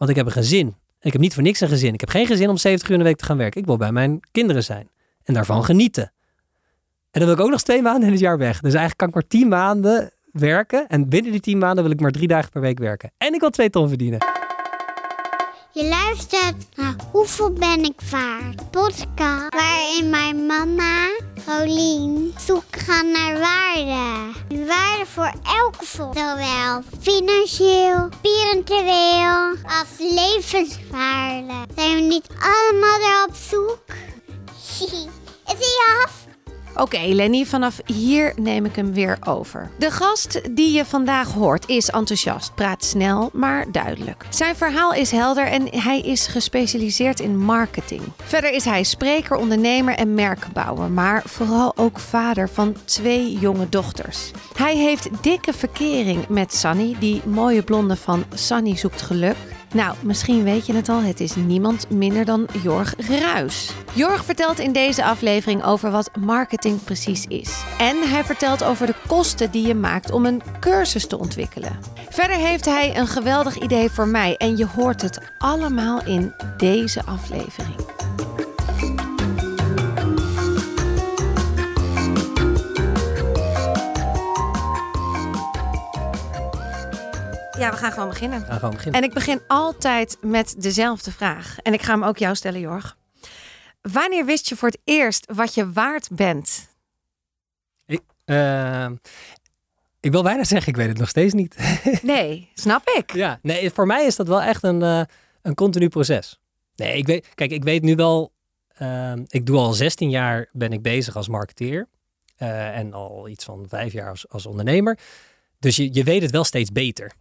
Want ik heb een gezin. Ik heb niet voor niks een gezin. Ik heb geen gezin om 70 uur in de week te gaan werken. Ik wil bij mijn kinderen zijn. En daarvan genieten. En dan wil ik ook nog twee maanden in het jaar weg. Dus eigenlijk kan ik maar 10 maanden werken. En binnen die 10 maanden wil ik maar drie dagen per week werken. En ik wil twee ton verdienen. Je luistert naar Hoeveel ben ik waard? Podcast waarin mijn mama, Rolien, zoek gaan naar waarde. Waarde voor elke volk. Zowel financieel, spiritueel als levenswaarde. Zijn we niet allemaal erop zoek? Is hij Oké, Lenny, vanaf hier neem ik hem weer over. De gast die je vandaag hoort is enthousiast, praat snel, maar duidelijk. Zijn verhaal is helder en hij is gespecialiseerd in marketing. Verder is hij spreker, ondernemer en merkbouwer, maar vooral ook vader van twee jonge dochters. Hij heeft dikke verkering met Sunny, die mooie blonde van Sunny zoekt geluk. Nou, misschien weet je het al, het is niemand minder dan Jorg Ruis. Jorg vertelt in deze aflevering over wat marketing precies is. En hij vertelt over de kosten die je maakt om een cursus te ontwikkelen. Verder heeft hij een geweldig idee voor mij en je hoort het allemaal in deze aflevering. Ja, we gaan gewoon beginnen. We gaan gewoon beginnen. En ik begin altijd met dezelfde vraag. En ik ga hem ook jou stellen, Jorg. Wanneer wist je voor het eerst wat je waard bent? Ik, eh, ik wil bijna zeggen, ik weet het nog steeds niet. Nee, snap ik. ja, nee, voor mij is dat wel echt een, eh, een continu proces. Nee, ik weet, kijk, ik weet nu wel, eh, ik doe al 16 jaar ben ik bezig als marketeer. en al iets van vijf jaar als, als ondernemer. Dus je, je weet het wel steeds beter.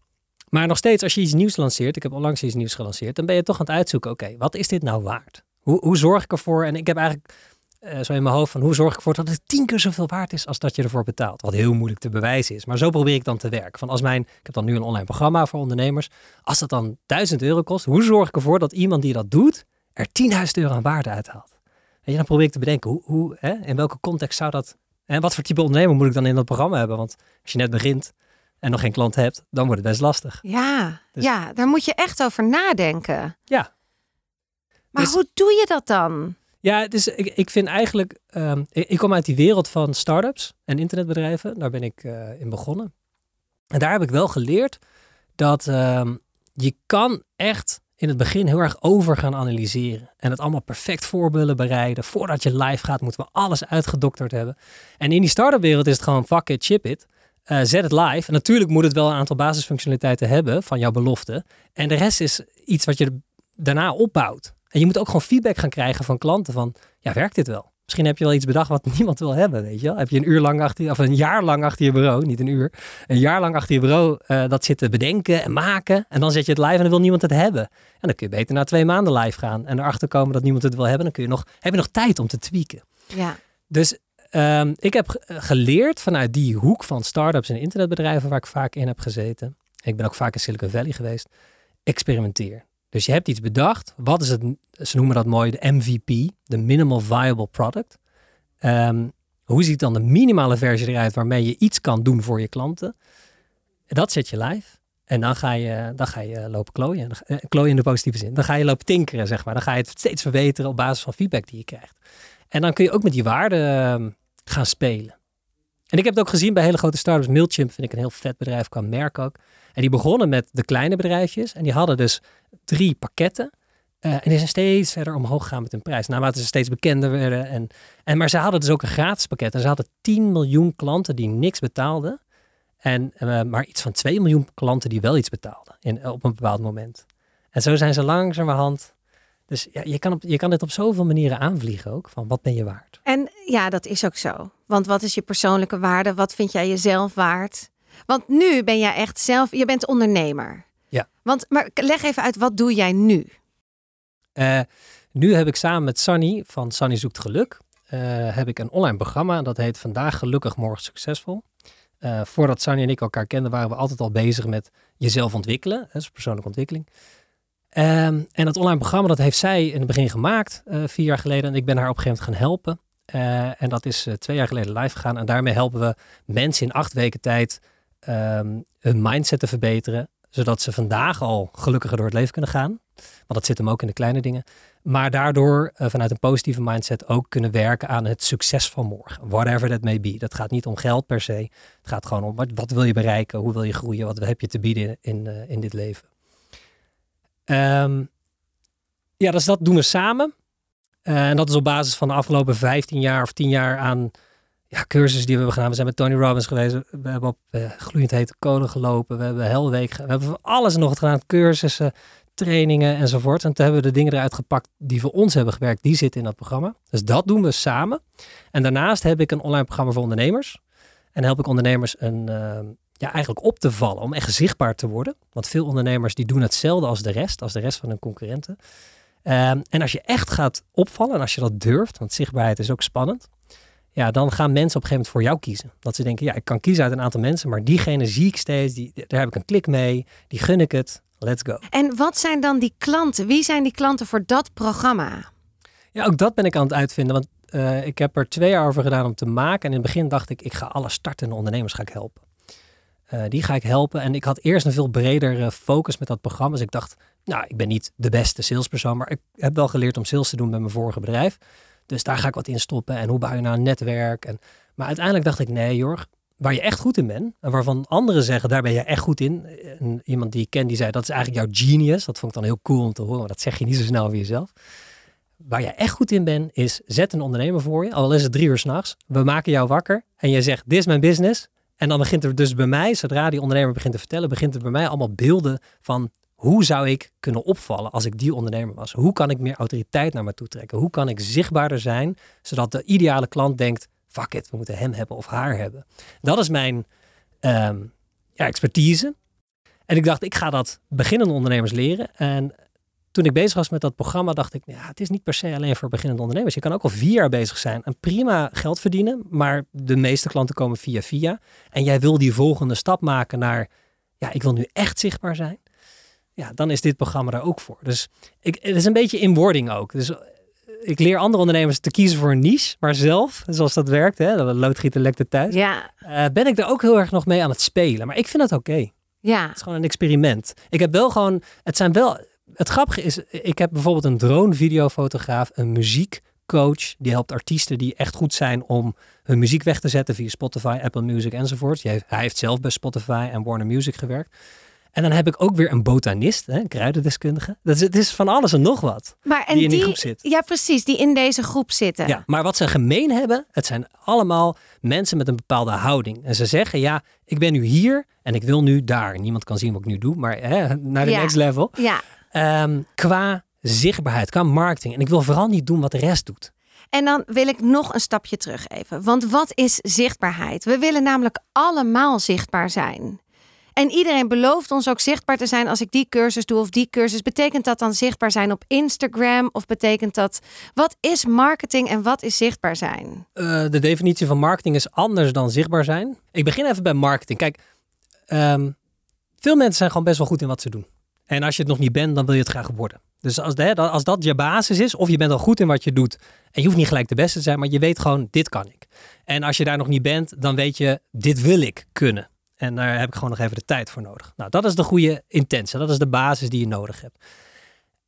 Maar nog steeds, als je iets nieuws lanceert, ik heb onlangs iets nieuws gelanceerd, dan ben je toch aan het uitzoeken, oké, wat is dit nou waard? Hoe, hoe zorg ik ervoor? En ik heb eigenlijk eh, zo in mijn hoofd van, hoe zorg ik ervoor dat het tien keer zoveel waard is als dat je ervoor betaalt? Wat heel moeilijk te bewijzen is. Maar zo probeer ik dan te werken. Van als mijn, ik heb dan nu een online programma voor ondernemers. Als dat dan 1000 euro kost, hoe zorg ik ervoor dat iemand die dat doet, er 10.000 euro aan waarde uithaalt? Je, dan probeer ik te bedenken, hoe, hoe, hè, in welke context zou dat... En wat voor type ondernemer moet ik dan in dat programma hebben? Want als je net begint en nog geen klant hebt, dan wordt het best lastig. Ja, Dus- ja, daar moet je echt over nadenken. Ja. Maar Dus- hoe doe je dat dan? Ja, dus ik, ik vind eigenlijk, ehm, ik, ik kom uit die wereld van start-ups en internetbedrijven. Daar ben ik eh, in begonnen. En daar heb ik wel geleerd dat ehm, je kan echt in het begin heel erg over gaan analyseren. En het allemaal perfect voorbeelden bereiden. Voordat je live gaat, moeten we alles uitgedokterd hebben. En in die start-up wereld is het gewoon fuck it, chip it. Eh, zet het live. En natuurlijk moet het wel een aantal basisfunctionaliteiten hebben van jouw belofte. En de rest is iets wat je daarna opbouwt. En je moet ook gewoon feedback gaan krijgen van klanten van, ja, werkt dit wel? Misschien heb je wel iets bedacht wat niemand wil hebben, weet je wel? Heb je een uur lang achter of een jaar lang achter je bureau, niet een uur, een jaar lang achter je bureau eh, dat zitten bedenken en maken. En dan zet je het live en dan wil niemand het hebben. En dan kun je beter na twee maanden live gaan en erachter komen dat niemand het wil hebben. Dan kun je nog, heb je nog tijd om te tweaken. Ja, Dus ehm, ik heb ge- geleerd vanuit die hoek van start-ups en internetbedrijven waar ik vaak in heb gezeten. Ik ben ook vaak in Silicon Valley geweest. Experimenteer. Dus je hebt iets bedacht. Wat is het? Ze noemen dat mooi de MVP, de Minimal Viable Product. Ehm, hoe ziet dan de minimale versie eruit waarmee je iets kan doen voor je klanten? Dat zet je live. En dan ga je, dan ga je lopen klooien. Eh, Klooien in de positieve zin. Dan ga je lopen tinkeren, zeg maar. Dan ga je het steeds verbeteren op basis van feedback die je krijgt. En dan kun je ook met die waarden ehm, gaan spelen. En ik heb het ook gezien bij hele grote startups. Mailchimp vind ik een heel vet bedrijf qua merk ook. En die begonnen met de kleine bedrijfjes. En die hadden dus drie pakketten. Eh, en die zijn steeds verder omhoog gegaan met hun prijs. Naarmate ze steeds bekender werden. En, en, maar ze hadden dus ook een gratis pakket. En ze hadden 10 miljoen klanten die niks betaalden. En eh, maar iets van 2 miljoen klanten die wel iets betaalden. In, op een bepaald moment. En zo zijn ze langzamerhand. Dus ja, je, kan op, je kan dit op zoveel manieren aanvliegen ook. Van wat ben je waard? en ja, dat is ook zo. Want wat is je persoonlijke waarde? Wat vind jij jezelf waard? Want nu ben jij echt zelf, je bent ondernemer. Ja. Want, maar leg even uit, wat doe jij nu? Eh, nu heb ik samen met Sunny van Sunny Zoekt Geluk, eh, heb ik een online programma. Dat heet Vandaag Gelukkig, Morgen Succesvol. Eh, voordat Sunny en ik elkaar kenden, waren we altijd al bezig met jezelf ontwikkelen. Dat is persoonlijke ontwikkeling. Ehm, en dat online programma, dat heeft zij in het begin gemaakt, eh, vier jaar geleden. En ik ben haar op een gegeven moment gaan helpen. Eh, en dat is eh, twee jaar geleden live gegaan. En daarmee helpen we mensen in acht weken tijd ehm, hun mindset te verbeteren. zodat ze vandaag al gelukkiger door het leven kunnen gaan. Want dat zit hem ook in de kleine dingen. Maar daardoor vanuit een positieve mindset ook kunnen werken aan het succes van morgen. Whatever that may be. Dat gaat niet om geld per se. Het gaat gewoon om wat, wat wil je bereiken? Hoe wil je groeien? Wat heb je te bieden in, in dit leven? Ehm, ja, dus dat doen we samen. Eh, en dat is op basis van de afgelopen 15 jaar of 10 jaar aan ja, cursussen die we hebben gedaan. We zijn met Tony Robbins geweest. We hebben op uh, gloeiend hete kolen gelopen. We hebben Helweek. We hebben alles nog gedaan. Cursussen, trainingen enzovoort. En toen hebben we de dingen eruit gepakt die voor ons hebben gewerkt. Die zitten in dat programma. Dus dat doen we samen. En daarnaast heb ik een online programma voor ondernemers. En help ik ondernemers een, uh, ja, eigenlijk op te vallen. Om echt zichtbaar te worden. Want veel ondernemers die doen hetzelfde als de rest. Als de rest van hun concurrenten. Um, en als je echt gaat opvallen en als je dat durft, want zichtbaarheid is ook spannend, ja, dan gaan mensen op een gegeven moment voor jou kiezen. Dat ze denken, ja, ik kan kiezen uit een aantal mensen, maar diegene zie ik steeds, die, daar heb ik een klik mee, die gun ik het, let's go. En wat zijn dan die klanten? Wie zijn die klanten voor dat programma? Ja, ook dat ben ik aan het uitvinden, want uh, ik heb er twee jaar over gedaan om te maken. En in het begin dacht ik, ik ga alle startende ondernemers ga ik helpen. Uh, die ga ik helpen. En ik had eerst een veel bredere focus met dat programma. Dus ik dacht, nou, ik ben niet de beste salespersoon, maar ik heb wel geleerd om sales te doen bij mijn vorige bedrijf. Dus daar ga ik wat in stoppen. En hoe bouw je nou een netwerk? En, maar uiteindelijk dacht ik, nee Jorg, waar je echt goed in bent. En waarvan anderen zeggen, daar ben je echt goed in. En iemand die ik ken, die zei, dat is eigenlijk jouw genius. Dat vond ik dan heel cool om te horen, maar dat zeg je niet zo snel over jezelf. Waar je echt goed in bent, is zet een ondernemer voor je. Al is het drie uur s'nachts. We maken jou wakker. En je zegt, dit is mijn business. En dan begint er dus bij mij, zodra die ondernemer begint te vertellen, begint er bij mij allemaal beelden van hoe zou ik kunnen opvallen als ik die ondernemer was? Hoe kan ik meer autoriteit naar me toe trekken? Hoe kan ik zichtbaarder zijn, zodat de ideale klant denkt, fuck it, we moeten hem hebben of haar hebben. Dat is mijn um, ja, expertise. En ik dacht, ik ga dat beginnende ondernemers leren. En toen ik bezig was met dat programma, dacht ik, ja, het is niet per se alleen voor beginnende ondernemers. Je kan ook al vier jaar bezig zijn en prima geld verdienen, maar de meeste klanten komen via via. En jij wil die volgende stap maken naar, ja, ik wil nu echt zichtbaar zijn ja, dan is dit programma daar ook voor. Dus ik, het is een beetje in wording ook. Dus ik leer andere ondernemers te kiezen voor een niche, maar zelf, zoals dat werkt, hè, dat loodgieten lekte thuis, ja. Uh, ben ik er ook heel erg nog mee aan het spelen. Maar ik vind dat oké. Okay. Ja. Het is gewoon een experiment. Ik heb wel gewoon, het zijn wel, het grappige is, ik heb bijvoorbeeld een drone videofotograaf, een muziekcoach, die helpt artiesten die echt goed zijn om hun muziek weg te zetten via Spotify, Apple Music enzovoort. Hij heeft zelf bij Spotify en Warner Music gewerkt. En dan heb ik ook weer een botanist, hè, een kruidendeskundige. Dat is, het is van alles en nog wat maar, en die in die, groep zit. Ja, precies, die in deze groep zitten. Ja, maar wat ze gemeen hebben, het zijn allemaal mensen met een bepaalde houding. En ze zeggen, ja, ik ben nu hier en ik wil nu daar. Niemand kan zien wat ik nu doe, maar hè, naar de Ja. next level. Ja. Ehm, qua zichtbaarheid, qua marketing. En ik wil vooral niet doen wat de rest doet. En dan wil ik nog een stapje terug even. Want wat is zichtbaarheid? We willen namelijk allemaal zichtbaar zijn. En iedereen belooft ons ook zichtbaar te zijn als ik die cursus doe of die cursus. Betekent dat dan zichtbaar zijn op Instagram? Of betekent dat. Wat is marketing en wat is zichtbaar zijn? Eh, de definitie van marketing is anders dan zichtbaar zijn. Ik begin even bij marketing. Kijk, ehm, veel mensen zijn gewoon best wel goed in wat ze doen. En als je het nog niet bent, dan wil je het graag worden. Dus als, de, als dat je basis is, of je bent al goed in wat je doet, en je hoeft niet gelijk de beste te zijn, maar je weet gewoon, dit kan ik. En als je daar nog niet bent, dan weet je, dit wil ik kunnen. En daar heb ik gewoon nog even de tijd voor nodig. Nou, dat is de goede intentie. Dat is de basis die je nodig hebt.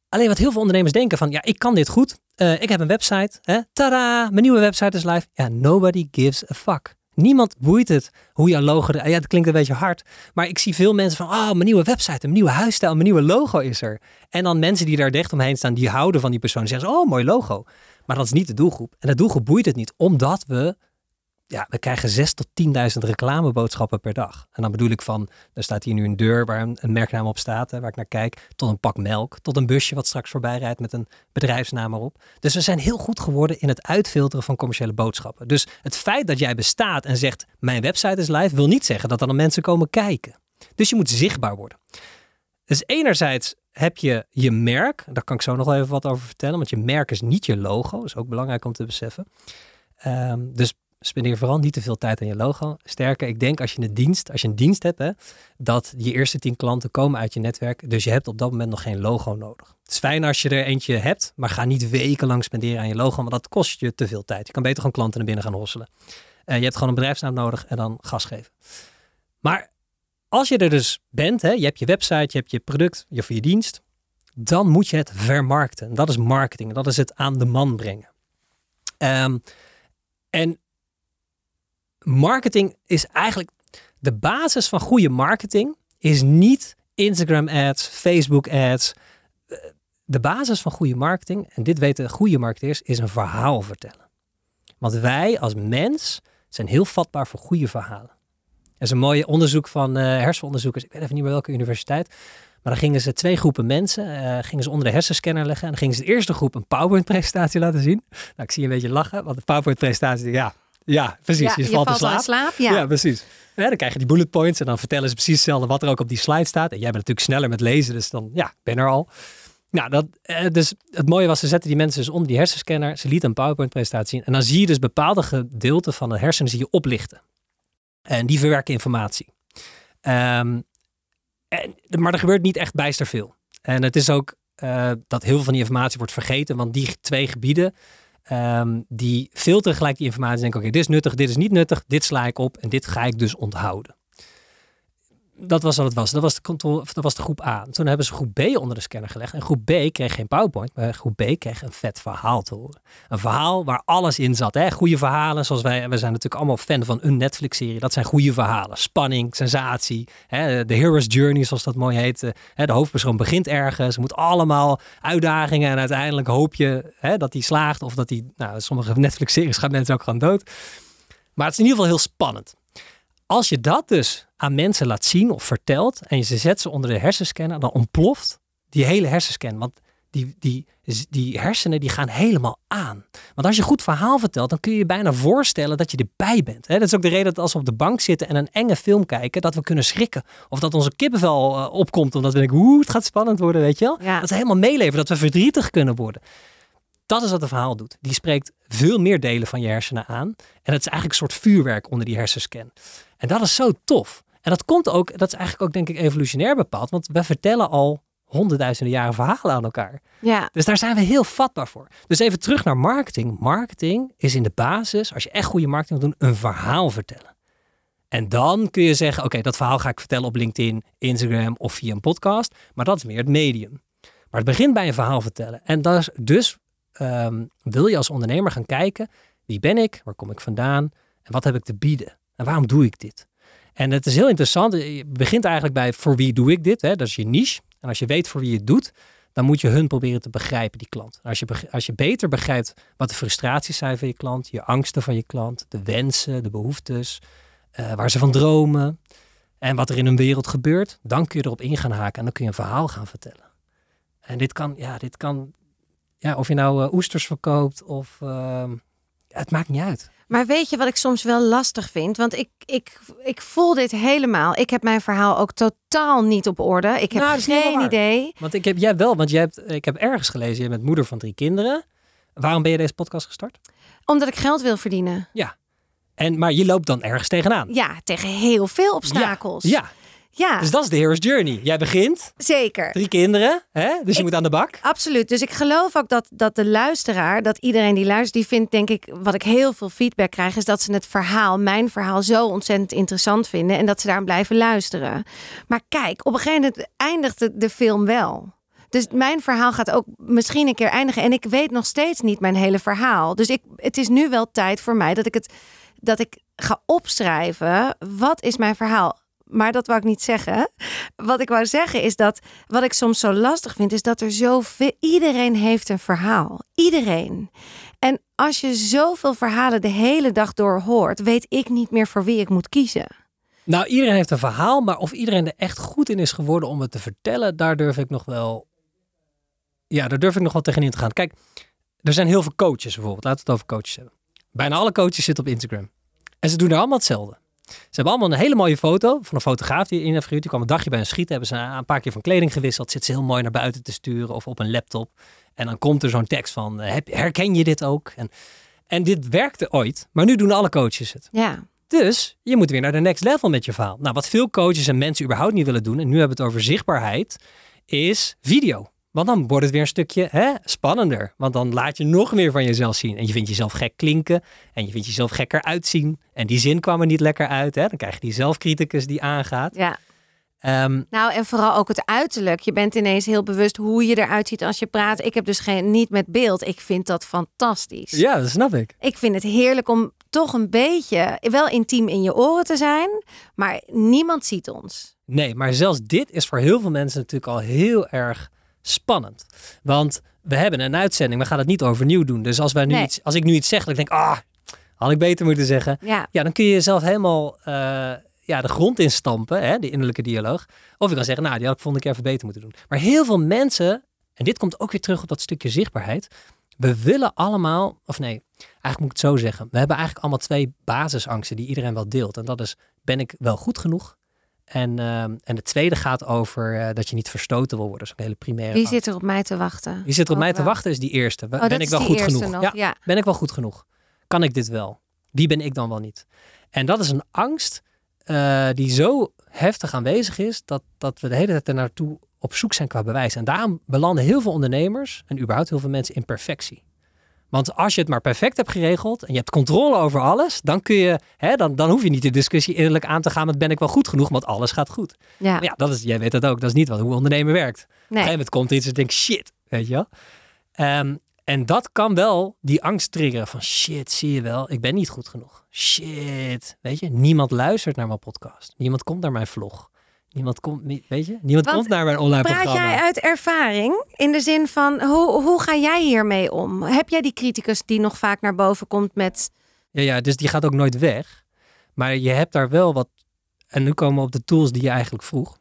Alleen wat heel veel ondernemers denken van, ja, ik kan dit goed. Uh, ik heb een website. Hè? Tada, mijn nieuwe website is live. Ja, nobody gives a fuck. Niemand boeit het hoe jouw logo... Ja, dat klinkt een beetje hard. Maar ik zie veel mensen van... Oh, mijn nieuwe website, een nieuwe huisstijl, mijn nieuwe logo is er. En dan mensen die daar dicht omheen staan, die houden van die persoon. Zeggen ze, oh, mooi logo. Maar dat is niet de doelgroep. En de doelgroep boeit het niet, omdat we... Ja, we krijgen 6 tot 10.000 reclameboodschappen per dag. En dan bedoel ik van, er staat hier nu een deur waar een, merknaam op staat, hè, waar ik naar kijk, tot een pak melk, tot een busje wat straks voorbij rijdt met een bedrijfsnaam erop. Dus we zijn heel goed geworden in het uitfilteren van commerciële boodschappen. Dus het feit dat jij bestaat en zegt, mijn website is live, wil niet zeggen dat dan mensen komen kijken. Dus je moet zichtbaar worden. Dus enerzijds heb je je merk, daar kan ik zo nog wel even wat over vertellen, want je merk is niet je logo, is ook belangrijk om te beseffen. Um, dus spendeer vooral niet te veel tijd aan je logo. Sterker, ik denk als je een dienst, als je een dienst hebt, hè, dat je eerste tien klanten komen uit je netwerk. Dus je hebt op dat moment nog geen logo nodig. Het is fijn als je er eentje hebt, maar ga niet wekenlang spenderen aan je logo, want dat kost je te veel tijd. Je kan beter gewoon klanten naar binnen gaan hosselen. Uh, je hebt gewoon een bedrijfsnaam nodig en dan gas geven. Maar als je er dus bent, hè, je hebt je website, je hebt je product, je, of je dienst, dan moet je het vermarkten. En dat is marketing, dat is het aan de man brengen. Ehm, en marketing is eigenlijk de basis van goede marketing is niet Instagram ads, Facebook ads. De basis van goede marketing, en dit weten goede marketeers, is een verhaal vertellen. Want wij als mens zijn heel vatbaar voor goede verhalen. Er is een mooi onderzoek van uh, hersenonderzoekers, ik weet even niet meer welke universiteit. Maar dan gingen ze twee groepen mensen, uh, gingen ze onder de hersenscanner leggen. En dan gingen ze de eerste groep een PowerPoint-presentatie laten zien. Nou, ik zie een beetje lachen, want de PowerPoint-presentatie, ja, ja, precies. Ja, je, je valt, in slaap. in slaap, ja. ja, precies. Ja, dan krijg je die bullet points en dan vertellen ze precies hetzelfde wat er ook op die slide staat. En jij bent natuurlijk sneller met lezen, dus dan, ja, ben er al. Nou, dat, eh, dus het mooie was, ze zetten die mensen dus onder die hersenscanner. Ze lieten een PowerPoint-presentatie zien. En dan zie je dus bepaalde gedeelten van de hersenen zie je oplichten. En die verwerken informatie. Ehm, en, maar er gebeurt niet echt bijster veel. En het is ook eh, dat heel veel van die informatie wordt vergeten. Want die twee gebieden, ehm, die filteren gelijk die informatie. En denken, oké, dit is nuttig, dit is niet nuttig. Dit sla ik op en dit ga ik dus onthouden. Dat was wat het was. Dat was, de control, of dat was de groep A. Toen hebben ze groep B onder de scanner gelegd. En groep B kreeg geen PowerPoint, maar groep B kreeg een vet verhaal te horen. Een verhaal waar alles in zat. Hè? Goede verhalen, zoals wij, we zijn natuurlijk allemaal fan van een Netflix-serie. Dat zijn goede verhalen. Spanning, sensatie. Hè? De hero's journey, zoals dat mooi heet. Hè? De hoofdpersoon begint ergens. Moet allemaal uitdagingen. En uiteindelijk hoop je hè, dat hij slaagt. Of dat hij, nou, sommige Netflix-series gaan mensen ook gewoon dood. Maar het is in ieder geval heel spannend. Als je dat dus aan mensen laat zien of vertelt en je ze zet ze onder de hersenscanner, dan ontploft die hele hersenscan. Want die, die, die hersenen die gaan helemaal aan. Want als je goed verhaal vertelt, dan kun je je bijna voorstellen dat je erbij bent. Dat is ook de reden dat als we op de bank zitten en een enge film kijken, dat we kunnen schrikken. Of dat onze kippenvel uh, opkomt, omdat we denken, oeh, het gaat spannend worden, weet je wel. Ja. Dat we helemaal meeleven, dat we verdrietig kunnen worden. Dat is wat een verhaal doet. Die spreekt veel meer delen van je hersenen aan. En het is eigenlijk een soort vuurwerk onder die hersenscan. En dat is zo tof. En dat komt ook, dat is eigenlijk ook denk ik evolutionair bepaald. Want we vertellen al honderdduizenden jaren verhalen aan elkaar. Ja. Dus daar zijn we heel vatbaar voor. Dus even terug naar marketing. Marketing is in de basis, als je echt goede marketing wil doen, een verhaal vertellen. En dan kun je zeggen, oké, dat verhaal ga ik vertellen op LinkedIn, Instagram of via een podcast. Maar dat is meer het medium. Maar het begint bij een verhaal vertellen. En dat is, dus um, wil je als ondernemer gaan kijken, wie ben ik, waar kom ik vandaan en wat heb ik te bieden? En waarom doe ik dit? En het is heel interessant. Je begint eigenlijk bij voor wie doe ik dit? Hè? Dat is je niche. En als je weet voor wie je het doet, dan moet je hun proberen te begrijpen, die klant. Als je, als je beter begrijpt wat de frustraties zijn van je klant, je angsten van je klant, de wensen, de behoeftes, uh, waar ze van dromen en wat er in hun wereld gebeurt, dan kun je erop in gaan haken en dan kun je een verhaal gaan vertellen. En dit kan, ja, dit kan, ja, of je nou uh, oesters verkoopt of, uh, het maakt niet uit. Maar weet je wat ik soms wel lastig vind? Want ik, ik, ik voel dit helemaal. Ik heb mijn verhaal ook totaal niet op orde. Ik heb nou, geen idee. Want ik heb jij wel, want jij hebt, ik heb ergens gelezen, je bent moeder van drie kinderen. Waarom ben je deze podcast gestart? Omdat ik geld wil verdienen. Ja. En, maar je loopt dan ergens tegenaan. Ja, tegen heel veel obstakels. Ja. ja. Ja. Dus dat is de hero's journey. Jij begint. Zeker. Drie kinderen, hè? dus je Ik- moet aan de bak. Absoluut. Dus ik geloof ook dat, dat de luisteraar, dat iedereen die luistert, die vindt, denk ik, wat ik heel veel feedback krijg, is dat ze het verhaal, mijn verhaal, zo ontzettend interessant vinden en dat ze daarom blijven luisteren. Maar kijk, op een gegeven moment eindigt de, de film wel. Dus mijn verhaal gaat ook misschien een keer eindigen. En ik weet nog steeds niet mijn hele verhaal. Dus ik, het is nu wel tijd voor mij dat ik het dat ik ga opschrijven. Wat is mijn verhaal? Maar dat wou ik niet zeggen. Wat ik wou zeggen is dat wat ik soms zo lastig vind, is dat er zoveel. Iedereen heeft een verhaal. Iedereen. En als je zoveel verhalen de hele dag door hoort, weet ik niet meer voor wie ik moet kiezen. Nou, iedereen heeft een verhaal, maar of iedereen er echt goed in is geworden om het te vertellen, daar durf ik nog wel. Ja, daar durf ik nog wel tegenin te gaan. Kijk, er zijn heel veel coaches bijvoorbeeld. Laten we het over coaches hebben. Bijna alle coaches zitten op Instagram. En ze doen er allemaal hetzelfde. Ze hebben allemaal een hele mooie foto van een fotograaf die in heeft gehuurd. Die kwam een dagje bij een schieten. Hebben ze een paar keer van kleding gewisseld. Zit ze heel mooi naar buiten te sturen of op een laptop. En dan komt er zo'n tekst van, eh, herken je dit ook? En, en dit werkte ooit, maar nu doen alle coaches het. Ja. Dus je moet weer naar de next level met je verhaal. Nou, wat veel coaches en mensen überhaupt niet willen doen, en nu hebben we het over zichtbaarheid, is video. Want dan wordt het weer een stukje hè, spannender. Want dan laat je nog meer van jezelf zien. En je vindt jezelf gek klinken. En je vindt jezelf gekker uitzien. En die zin kwam er niet lekker uit. Hè? Dan krijg je die zelfcriticus die aangaat. Ja. Ehm, Nou, en vooral ook het uiterlijk. Je bent ineens heel bewust hoe je eruit ziet als je praat. Ik heb dus geen, niet met beeld. Ik vind dat fantastisch. ja, dat snap ik. Ik vind het heerlijk om toch een beetje wel intiem in je oren te zijn, maar niemand ziet ons. Nee, maar zelfs dit is voor heel veel mensen natuurlijk al heel erg spannend. Want we hebben een uitzending, we gaan het niet overnieuw doen. Dus als, wij nu Nee. iets, als ik nu iets zeg, ik denk, ah, had ik beter moeten zeggen. Ja, Ja, dan kun je jezelf helemaal eh, ja, de grond instampen, hè, de innerlijke dialoog. Of je kan zeggen, nou, die had ik volgende keer even beter moeten doen. Maar heel veel mensen, en dit komt ook weer terug op dat stukje zichtbaarheid. We willen allemaal, of nee, eigenlijk moet ik het zo zeggen. We hebben eigenlijk allemaal twee basisangsten die iedereen wel deelt. En dat is, ben ik wel goed genoeg? En, ehm, en de tweede gaat over eh, dat je niet verstoten wil worden. Dat is een hele primaire wie zit er op mij te wachten? Wie zit er op mij te wachten is die eerste. Oh, ben ik wel goed genoeg? nog. Ja, Ja. ben ik wel goed genoeg? Kan ik dit wel? Wie ben ik dan wel niet? En dat is een angst eh, die zo heftig aanwezig is dat, dat we de hele tijd er naartoe op zoek zijn qua bewijs. En daarom belanden heel veel ondernemers en überhaupt heel veel mensen in perfectie. Want als je het maar perfect hebt geregeld en je hebt controle over alles, dan kun je, hè, dan, dan hoef je niet de discussie innerlijk aan te gaan met ben ik wel goed genoeg, want alles gaat goed. Ja, Maar ja, dat is, jij weet dat ook, dat is niet wat hoe ondernemen werkt. Op een nee. gegeven moment komt iets en denk shit, weet je wel. Ehm, en dat kan wel die angst triggeren van shit, zie je wel, ik ben niet goed genoeg. Shit, weet je, niemand luistert naar mijn podcast. Niemand komt naar mijn vlog. Niemand komt, niet- weet je, niemand Want komt naar mijn online Praat programma. jij uit ervaring? In de zin van, hoe, hoe ga jij hiermee om? Heb jij die criticus die nog vaak naar boven komt met... Ja, ja, dus die gaat ook nooit weg. Maar je hebt daar wel wat. En nu komen we op de tools die je eigenlijk vroeg.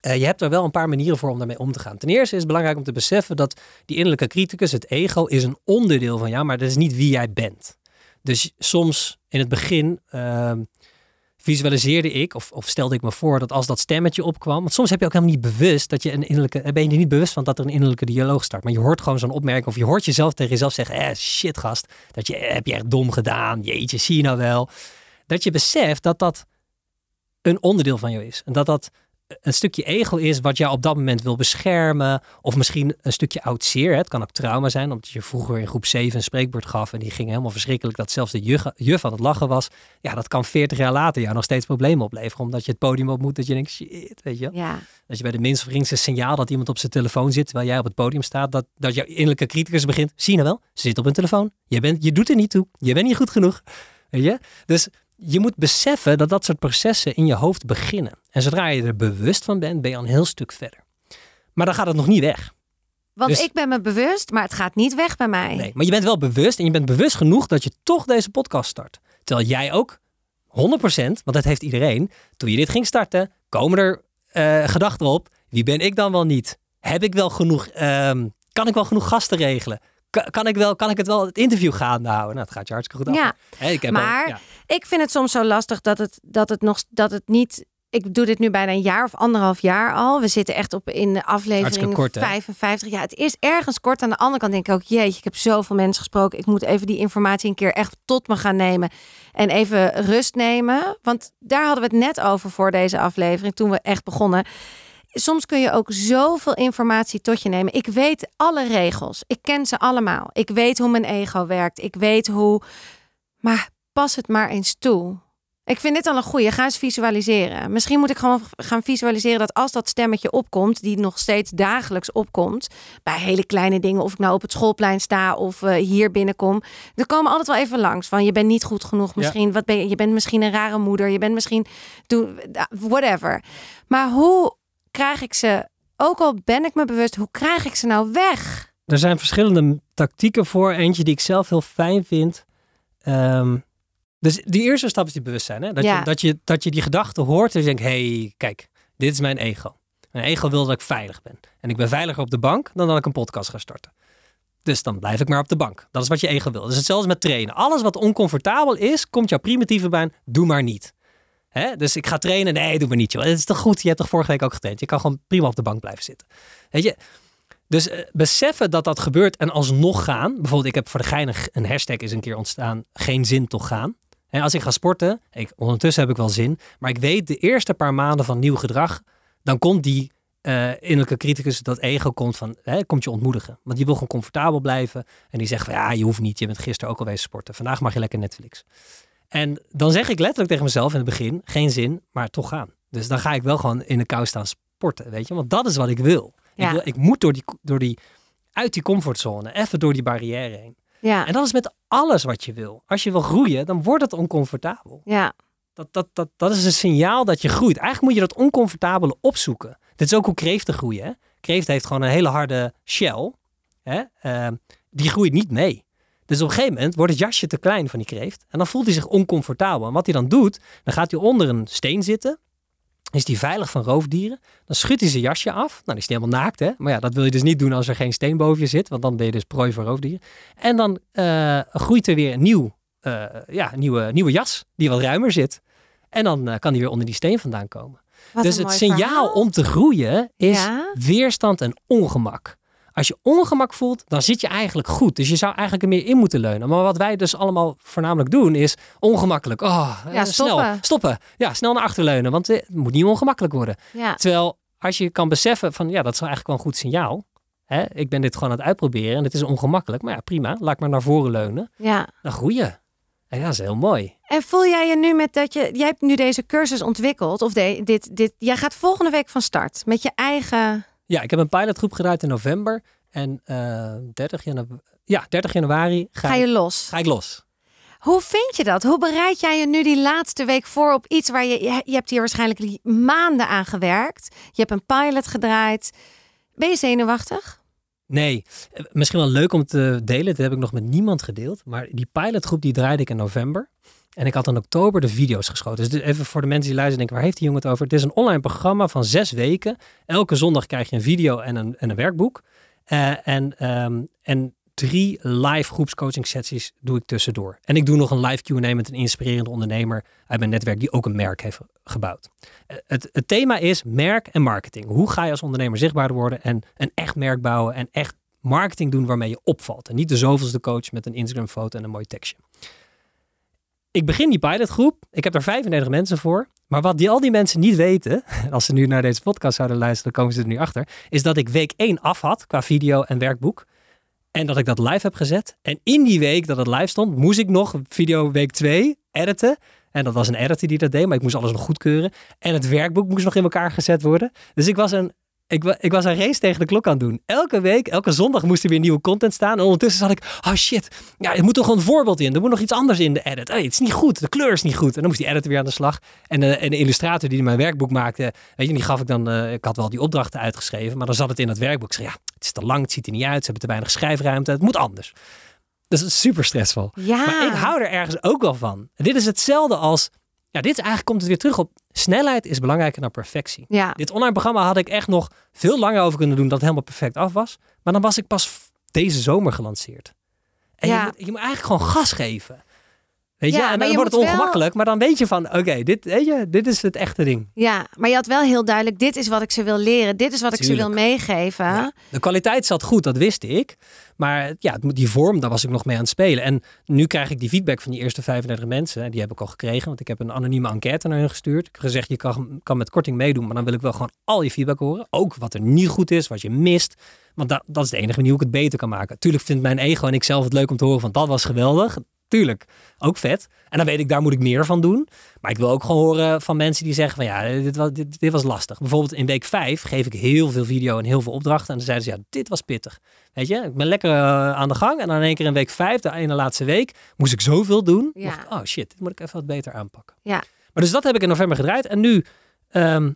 Eh, je hebt er wel een paar manieren voor om daarmee om te gaan. Ten eerste is het belangrijk om te beseffen dat die innerlijke criticus, het ego, is een onderdeel van jou, maar dat is niet wie jij bent. Dus soms in het begin ehm, visualiseerde ik, of, of stelde ik me voor dat als dat stemmetje opkwam, want soms heb je ook helemaal niet bewust dat je een innerlijke, eh, ben je niet bewust van dat er een innerlijke dialoog start. Maar je hoort gewoon zo'n opmerking, of je hoort jezelf tegen jezelf zeggen, eh, shit gast, dat je, heb je echt dom gedaan, jeetje, zie je nou wel. Dat je beseft dat dat een onderdeel van jou is. En dat dat een stukje ego is wat jou op dat moment wil beschermen. Of misschien een stukje oud zeer. hè. Het kan ook trauma zijn, omdat je vroeger in groep 7 een spreekbeurt gaf. En die ging helemaal verschrikkelijk. Dat zelfs de juf, juf aan het lachen was. Ja, dat kan 40 jaar later jou nog steeds problemen opleveren. Omdat je het podium op moet. Dat je denkt, shit, weet je. Ja, Dat je bij de minst geringste signaal dat iemand op zijn telefoon zit. Terwijl jij op het podium staat. Dat, dat jouw innerlijke criticus begint. Zie je nou wel? Ze zit op een telefoon. Je, bent, je doet er niet toe. Je bent niet goed genoeg. Weet je? Dus je moet beseffen dat dat soort processen in je hoofd beginnen. En zodra je er bewust van bent, ben je al een heel stuk verder. Maar dan gaat het nog niet weg. want Dus- ik ben me bewust, maar het gaat niet weg bij mij. Nee, maar je bent wel bewust en je bent bewust genoeg dat je toch deze podcast start. Terwijl jij ook 100%, want dat heeft iedereen, toen je dit ging starten, komen er eh, gedachten op. Wie ben ik dan wel niet? Heb ik wel genoeg, ehm, kan ik wel genoeg gasten regelen? Kan, ik wel, kan ik het wel het interview gaande houden? Nou, het gaat je hartstikke goed af. Ja, ik heb al- maar ja. ik vind het soms zo lastig dat het, dat het nog dat het niet. Ik doe dit nu bijna een jaar of anderhalf jaar al. We zitten echt op in de aflevering Hartstikke kort, hè? 55. Ja, het is ergens kort. Aan de andere kant denk ik ook, jeetje, ik heb zoveel mensen gesproken. Ik moet even die informatie een keer echt tot me gaan nemen. En even rust nemen. Want daar hadden we het net over voor deze aflevering, toen we echt begonnen. Soms kun je ook zoveel informatie tot je nemen. Ik weet alle regels. Ik ken ze allemaal. Ik weet hoe mijn ego werkt. Ik weet hoe. Maar pas het maar eens toe. Ik vind dit al een goeie. Ga eens visualiseren. Misschien moet ik gewoon gaan visualiseren dat als dat stemmetje opkomt, die nog steeds dagelijks opkomt, bij hele kleine dingen, of ik nou op het schoolplein sta of eh, hier binnenkom, er komen altijd wel even langs van je bent niet goed genoeg. Misschien wat ben je? Je bent misschien een rare moeder. Je bent misschien doe whatever. Maar hoe krijg ik ze? Ook al ben ik me bewust, hoe krijg ik ze nou weg? Er zijn verschillende tactieken voor. Eentje die ik zelf heel fijn vind. Ehm, dus die eerste stap is die bewustzijn. Hè? Dat, Ja. je, dat, je, dat je die gedachte hoort en je denkt, hé, hey, kijk, dit is mijn ego. Mijn ego wil dat ik veilig ben. En ik ben veiliger op de bank dan dat ik een podcast ga starten. Dus dan blijf ik maar op de bank. Dat is wat je ego wil. Dus hetzelfde met trainen. Alles wat oncomfortabel is, komt jouw primitieve brein, doe maar niet. Hè? Dus ik ga trainen, nee, doe maar niet joh. Het is toch goed, je hebt toch vorige week ook getraind. Je kan gewoon prima op de bank blijven zitten. Weet je, dus eh, beseffen dat dat gebeurt en alsnog gaan. Bijvoorbeeld, ik heb voor de geinig een hashtag is een keer ontstaan. Geen zin toch gaan. En als ik ga sporten, ik, ondertussen heb ik wel zin. Maar ik weet de eerste paar maanden van nieuw gedrag. Dan komt die eh, innerlijke criticus, dat ego komt van, hè, komt je ontmoedigen. Want die wil gewoon comfortabel blijven. En die zegt van, ja, je hoeft niet. Je bent gisteren ook al wezen sporten. Vandaag mag je lekker Netflix. En dan zeg ik letterlijk tegen mezelf in het begin, geen zin, maar toch gaan. Dus dan ga ik wel gewoon in de kou staan sporten, weet je. Want dat is wat ik wil. Ja. Ik, wil ik moet door die, door die, uit die comfortzone, even door die barrière heen. Ja, En dat is met alles wat je wil. Als je wil groeien, dan wordt het oncomfortabel. ja, Dat, dat, dat, dat is een signaal dat je groeit. Eigenlijk moet je dat oncomfortabele opzoeken. Dit is ook hoe kreeften groeien. Hè? Kreeft heeft gewoon een hele harde shell. Hè? Ehm, die groeit niet mee. Dus op een gegeven moment wordt het jasje te klein van die kreeft. En dan voelt hij zich oncomfortabel. En wat hij dan doet, dan gaat hij onder een steen zitten. Is die veilig van roofdieren. Dan schudt hij zijn jasje af. Nou, dan is helemaal naakt. Hè? Maar ja, dat wil je dus niet doen als er geen steen boven je zit. Want dan ben je dus prooi voor roofdieren. En dan eh, groeit er weer een nieuw, eh, ja, nieuwe, nieuwe jas. Die wat ruimer zit. En dan eh, kan hij weer onder die steen vandaan komen. Wat dus het signaal verhaal. om te groeien is Ja? weerstand en ongemak. Als je ongemak voelt, dan zit je eigenlijk goed. Dus je zou eigenlijk er meer in moeten leunen. Maar wat wij dus allemaal voornamelijk doen is ongemakkelijk. Oh, Ja, eh, snel stoppen. stoppen. Ja, snel naar achter leunen, want eh, het moet niet ongemakkelijk worden. Ja, Terwijl als je kan beseffen van ja, dat is eigenlijk wel een goed signaal. Hè? Ik ben dit gewoon aan het uitproberen en het is ongemakkelijk. Maar ja, prima. Laat ik maar naar voren leunen. ja. Dan groei je. En ja, dat is heel mooi. En voel jij je nu met dat je... Jij hebt nu deze cursus ontwikkeld. Of de, dit, dit, jij gaat volgende week van start. Met je eigen... Ja, ik heb een pilotgroep gedraaid in november. En eh 30, januari, ja, 30 januari ga, Ga ik, je los. ga ik los. Hoe vind je dat? Hoe bereid jij je nu die laatste week voor op iets waar je... Je hebt hier waarschijnlijk maanden aan gewerkt. Je hebt een pilot gedraaid. Ben je zenuwachtig? Nee, eh, misschien wel leuk om te delen. Dat heb ik nog met niemand gedeeld. Maar die pilotgroep die draaide ik in november. En ik had in oktober de video's geschoten. Dus even voor de mensen die luisteren denken, waar heeft die jongen het over? Het is een online programma van zes weken. Elke zondag krijg je een video en een, en een werkboek. Eh, en, ehm, en drie live groepscoaching sessies doe ik tussendoor. En ik doe nog een live Q&A met een inspirerende ondernemer uit mijn netwerk die ook een merk heeft gebouwd. Eh, Het, het thema is merk en marketing. Hoe ga je als ondernemer zichtbaarder worden en een echt merk bouwen en echt marketing doen waarmee je opvalt. En niet de zoveelste coach met een Instagram foto en een mooi tekstje. Ik begin die pilotgroep. Ik heb daar 35 mensen voor. Maar wat die, al die mensen niet weten, en als ze nu naar deze podcast zouden luisteren, komen ze er nu achter, is dat ik week 1 af had qua video en werkboek. En dat ik dat live heb gezet. En in die week dat het live stond, moest ik nog video week 2 editen. En dat was een editor die dat deed, maar ik moest alles nog goedkeuren. En het werkboek moest nog in elkaar gezet worden. Dus ik was een, ik, wa- ik was een race tegen de klok aan het doen. Elke week, elke zondag moest er weer nieuwe content staan. En ondertussen zat ik, oh shit, ja, er moet toch een voorbeeld in. Er moet nog iets anders in de edit. Hey, het is niet goed, de kleur is niet goed. En dan moest die editor weer aan de slag. En de, en de illustrator die mijn werkboek maakte, weet je, die gaf ik dan, eh, ik had wel die opdrachten uitgeschreven, maar dan zat het in het werkboek. Ik zei, ja, het is te lang, het ziet er niet uit, ze hebben te weinig schrijfruimte, het moet anders. Dus het is super stressvol. Ja. Maar ik hou er ergens ook wel van. Dit is hetzelfde als, ja, dit is eigenlijk komt het weer terug op, snelheid is belangrijker dan perfectie. Ja, Dit online programma had ik echt nog veel langer over kunnen doen dat het helemaal perfect af was. Maar dan was ik pas deze zomer gelanceerd. En Ja. je, moet, je moet eigenlijk gewoon gas geven. Weet je, Ja, en dan je wordt het wel- ongemakkelijk, maar dan weet je van, oké, dit, weet je, dit is het echte ding. ja, maar je had wel heel duidelijk, dit is wat ik ze wil leren. Dit is wat ik ze wil. Ja. De kwaliteit zat goed, dat wist ik. Maar ja, die vorm, daar was ik nog mee aan het spelen. En nu krijg ik die feedback van die eerste 35 mensen. En die heb ik al gekregen, want ik heb een anonieme enquête naar hun gestuurd. Ik heb gezegd, je kan, kan met korting meedoen, maar dan wil ik wel gewoon al je feedback horen. Ook wat er niet goed is, wat je mist. Want dat, dat is de enige manier hoe ik het beter kan maken. Tuurlijk vindt mijn ego en ik zelf het leuk om te horen van dat was geweldig. Tuurlijk, ook vet. En dan weet ik, daar moet ik meer van doen. Maar ik wil ook gewoon horen van mensen die zeggen van ja, dit was, dit, dit was lastig. Bijvoorbeeld in week 5 geef ik heel veel video en heel veel opdrachten. En dan zeiden ze ja, dit was pittig. Weet je, ik ben lekker eh, aan de gang. En dan in één keer in week 5, de ene laatste week, moest ik zoveel doen. Ja. Dacht ik, oh shit, dit moet ik even wat beter aanpakken. Ja. Maar dus dat heb ik in november gedraaid. En nu ehm,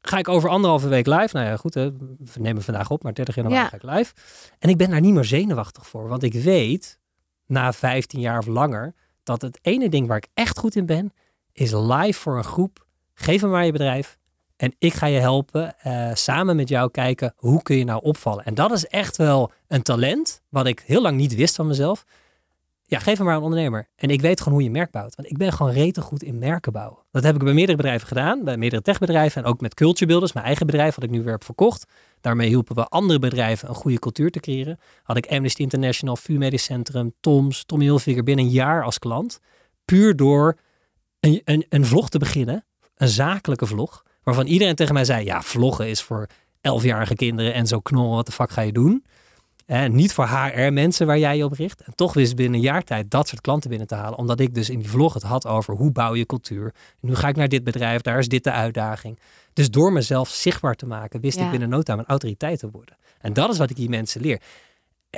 ga ik over anderhalve week live. Nou ja, goed, hè, we nemen vandaag op, maar 30 januari Ja. ga ik live. En ik ben daar niet meer zenuwachtig voor. Want ik weet, na 15 jaar of langer, dat het ene ding waar ik echt goed in ben, is live voor een groep. Geef me maar je bedrijf. En ik ga je helpen, eh, samen met jou kijken, hoe kun je nou opvallen. En dat is echt wel een talent, wat ik heel lang niet wist van mezelf. Ja, geef me maar een ondernemer. En ik weet gewoon hoe je merk bouwt. Want ik ben gewoon rete goed in merken bouwen. Dat heb ik bij meerdere bedrijven gedaan. Bij meerdere techbedrijven. En ook met Culture Builders, mijn eigen bedrijf, wat ik nu weer heb verkocht. Daarmee hielpen we andere bedrijven een goede cultuur te creëren. Had ik Amnesty International, VU Medisch Centrum, Toms, Tommy Hilfiger binnen een jaar als klant. Puur door een, een, een vlog te beginnen. Een zakelijke vlog. Waarvan iedereen tegen mij zei, ja, vloggen is voor elfjarige kinderen en zo knorren, wat de fuck ga je doen? Eh, niet voor HR-mensen waar jij je op richt. En toch wist binnen een jaar tijd dat soort klanten binnen te halen. Omdat ik dus in die vlog het had over hoe bouw je cultuur. Nu ga ik naar dit bedrijf, daar is dit de uitdaging. Dus door mezelf zichtbaar te maken, wist Ja. ik binnen no time een autoriteit te worden. En dat is wat ik die mensen leer.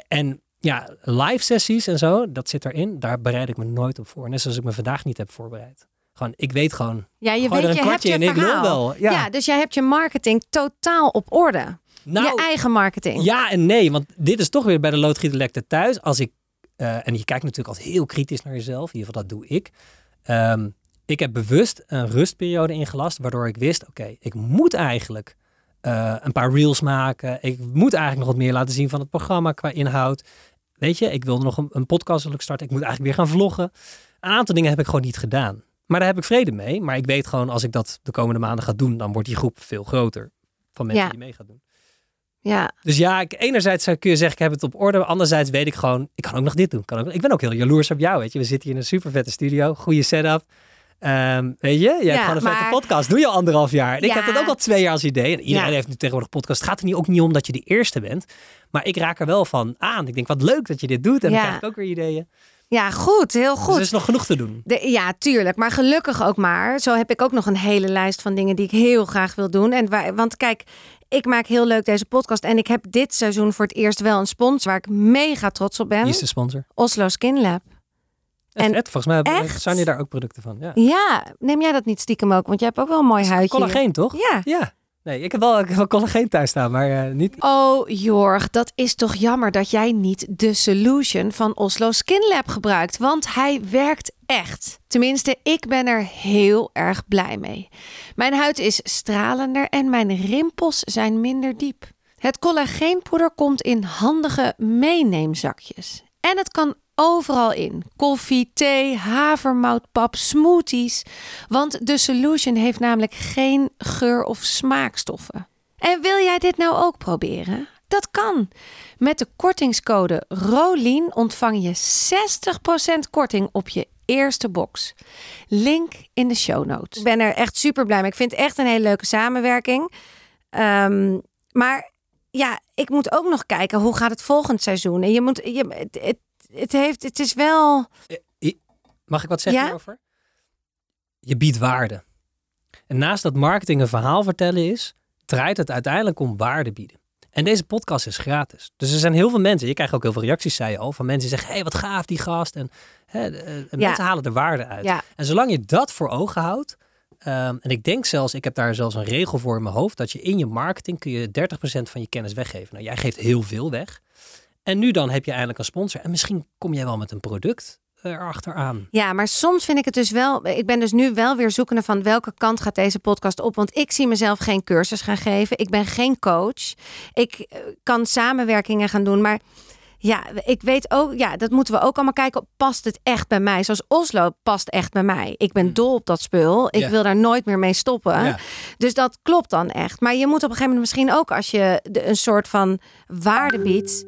En ja, live sessies en zo, dat zit erin. Daar bereid ik me nooit op voor. Net zoals ik me vandaag niet heb voorbereid. Gewoon, ik weet gewoon, Ja, je weet, er je hebt je ik wil wel. Ja, Ja. dus jij hebt je marketing totaal op orde. Nou, je eigen marketing. Ja en nee, want dit is toch weer bij de loodgieterlekte thuis. Als ik, eh, en je kijkt natuurlijk altijd heel kritisch naar jezelf, in ieder geval dat doe ik. Ehm, ik heb bewust een rustperiode ingelast, waardoor ik wist, oké, ik moet eigenlijk eh, een paar reels maken. Ik moet eigenlijk nog wat meer laten zien van het programma qua inhoud. Weet je, ik wilde nog een, een podcast starten. Ik moet eigenlijk weer gaan vloggen. Een aantal dingen heb ik gewoon niet gedaan. Maar daar heb ik vrede mee. Maar ik weet gewoon, als ik dat de komende maanden ga doen, dan wordt die groep veel groter van mensen Ja. die mee gaan doen. Ja, Dus ja, ik, enerzijds kun je zeggen, ik heb het op orde. Anderzijds weet ik gewoon, ik kan ook nog dit doen. Kan ook, ik ben ook heel jaloers op jou, weet je. We zitten hier in een super vette studio, goede setup. Ehm, weet je, Ja, hebt gewoon een vette maar- podcast. Doe je al anderhalf jaar. En ik heb dat ook al twee jaar als idee. En iedereen Ja. heeft nu tegenwoordig podcast. Het gaat er niet, ook niet om dat je de eerste bent. Maar ik raak er wel van aan. Ik denk, wat leuk dat je dit doet. En dan krijg ik ook weer ideeën. ja goed, heel Dus goed. er is nog genoeg te doen. De- ja, tuurlijk. Maar gelukkig ook maar. Zo heb ik ook nog een hele lijst van dingen die ik heel graag wil doen. En waar, want kijk, ik maak heel leuk deze podcast. En ik heb dit seizoen voor het eerst wel een sponsor waar ik mega trots op ben. Wie is de sponsor? Oslo Skin Lab. En En volgens mij echt? zijn daar ook producten van. Ja. Ja, neem jij dat niet stiekem ook? Want jij hebt ook wel een mooi huidje. Collageen, toch? Ja. Ja. Nee, ik heb wel, ik heb wel collageen thuis staan, maar eh, niet... Oh, Jorg, dat is toch jammer dat jij niet de solution van Oslo Skin Lab gebruikt. Want hij werkt echt. Tenminste, ik ben er heel erg blij mee. Mijn huid is stralender en mijn rimpels zijn minder diep. Het collageenpoeder komt in handige meeneemzakjes. En het kan overal in. Koffie, thee, havermoutpap, smoothies. Want de solution heeft namelijk geen geur- of smaakstoffen. En wil jij dit nou ook proberen? Dat kan. Met de kortingscode ROLIEN ontvang je 60% korting op je eerste box. Link in de show notes. Ik ben er echt super blij mee. Ik vind het echt een hele leuke samenwerking. Ehm, maar ja, ik moet ook nog kijken hoe gaat het volgend seizoen. En je moet, je, het, het, het heeft, het is wel. Mag ik wat zeggen Ja? hierover? Je biedt waarde. En naast dat marketing een verhaal vertellen is, draait het uiteindelijk om waarde bieden. En deze podcast is gratis. Dus er zijn heel veel mensen, je krijgt ook heel veel reacties, zei je al, van mensen die zeggen, hé, hey, wat gaaf die gast. En, hè, eh, en Ja. mensen halen er waarde uit. Ja, En zolang je dat voor ogen houdt, ehm, en ik denk zelfs, ik heb daar zelfs een regel voor in mijn hoofd, dat je in je marketing kun je 30% van je kennis weggeven. Nou, jij geeft heel veel weg. En nu dan heb je eindelijk een sponsor. En misschien kom jij wel met een product erachteraan. Ja, maar soms vind ik het dus wel. Ik ben dus nu wel weer zoekende van welke kant gaat deze podcast op. Want ik zie mezelf geen cursus gaan geven. Ik ben geen coach. Ik eh, kan samenwerkingen gaan doen. Maar ja, ik weet ook, ja, dat moeten we ook allemaal kijken. Past het echt bij mij? Zoals Oslo past echt bij mij. Ik ben dol op dat spul. Ik Hmm. Ja. wil daar nooit meer mee stoppen. Ja. Dus dat klopt dan echt. Maar je moet op een gegeven moment misschien ook als je de, een soort van waarde biedt.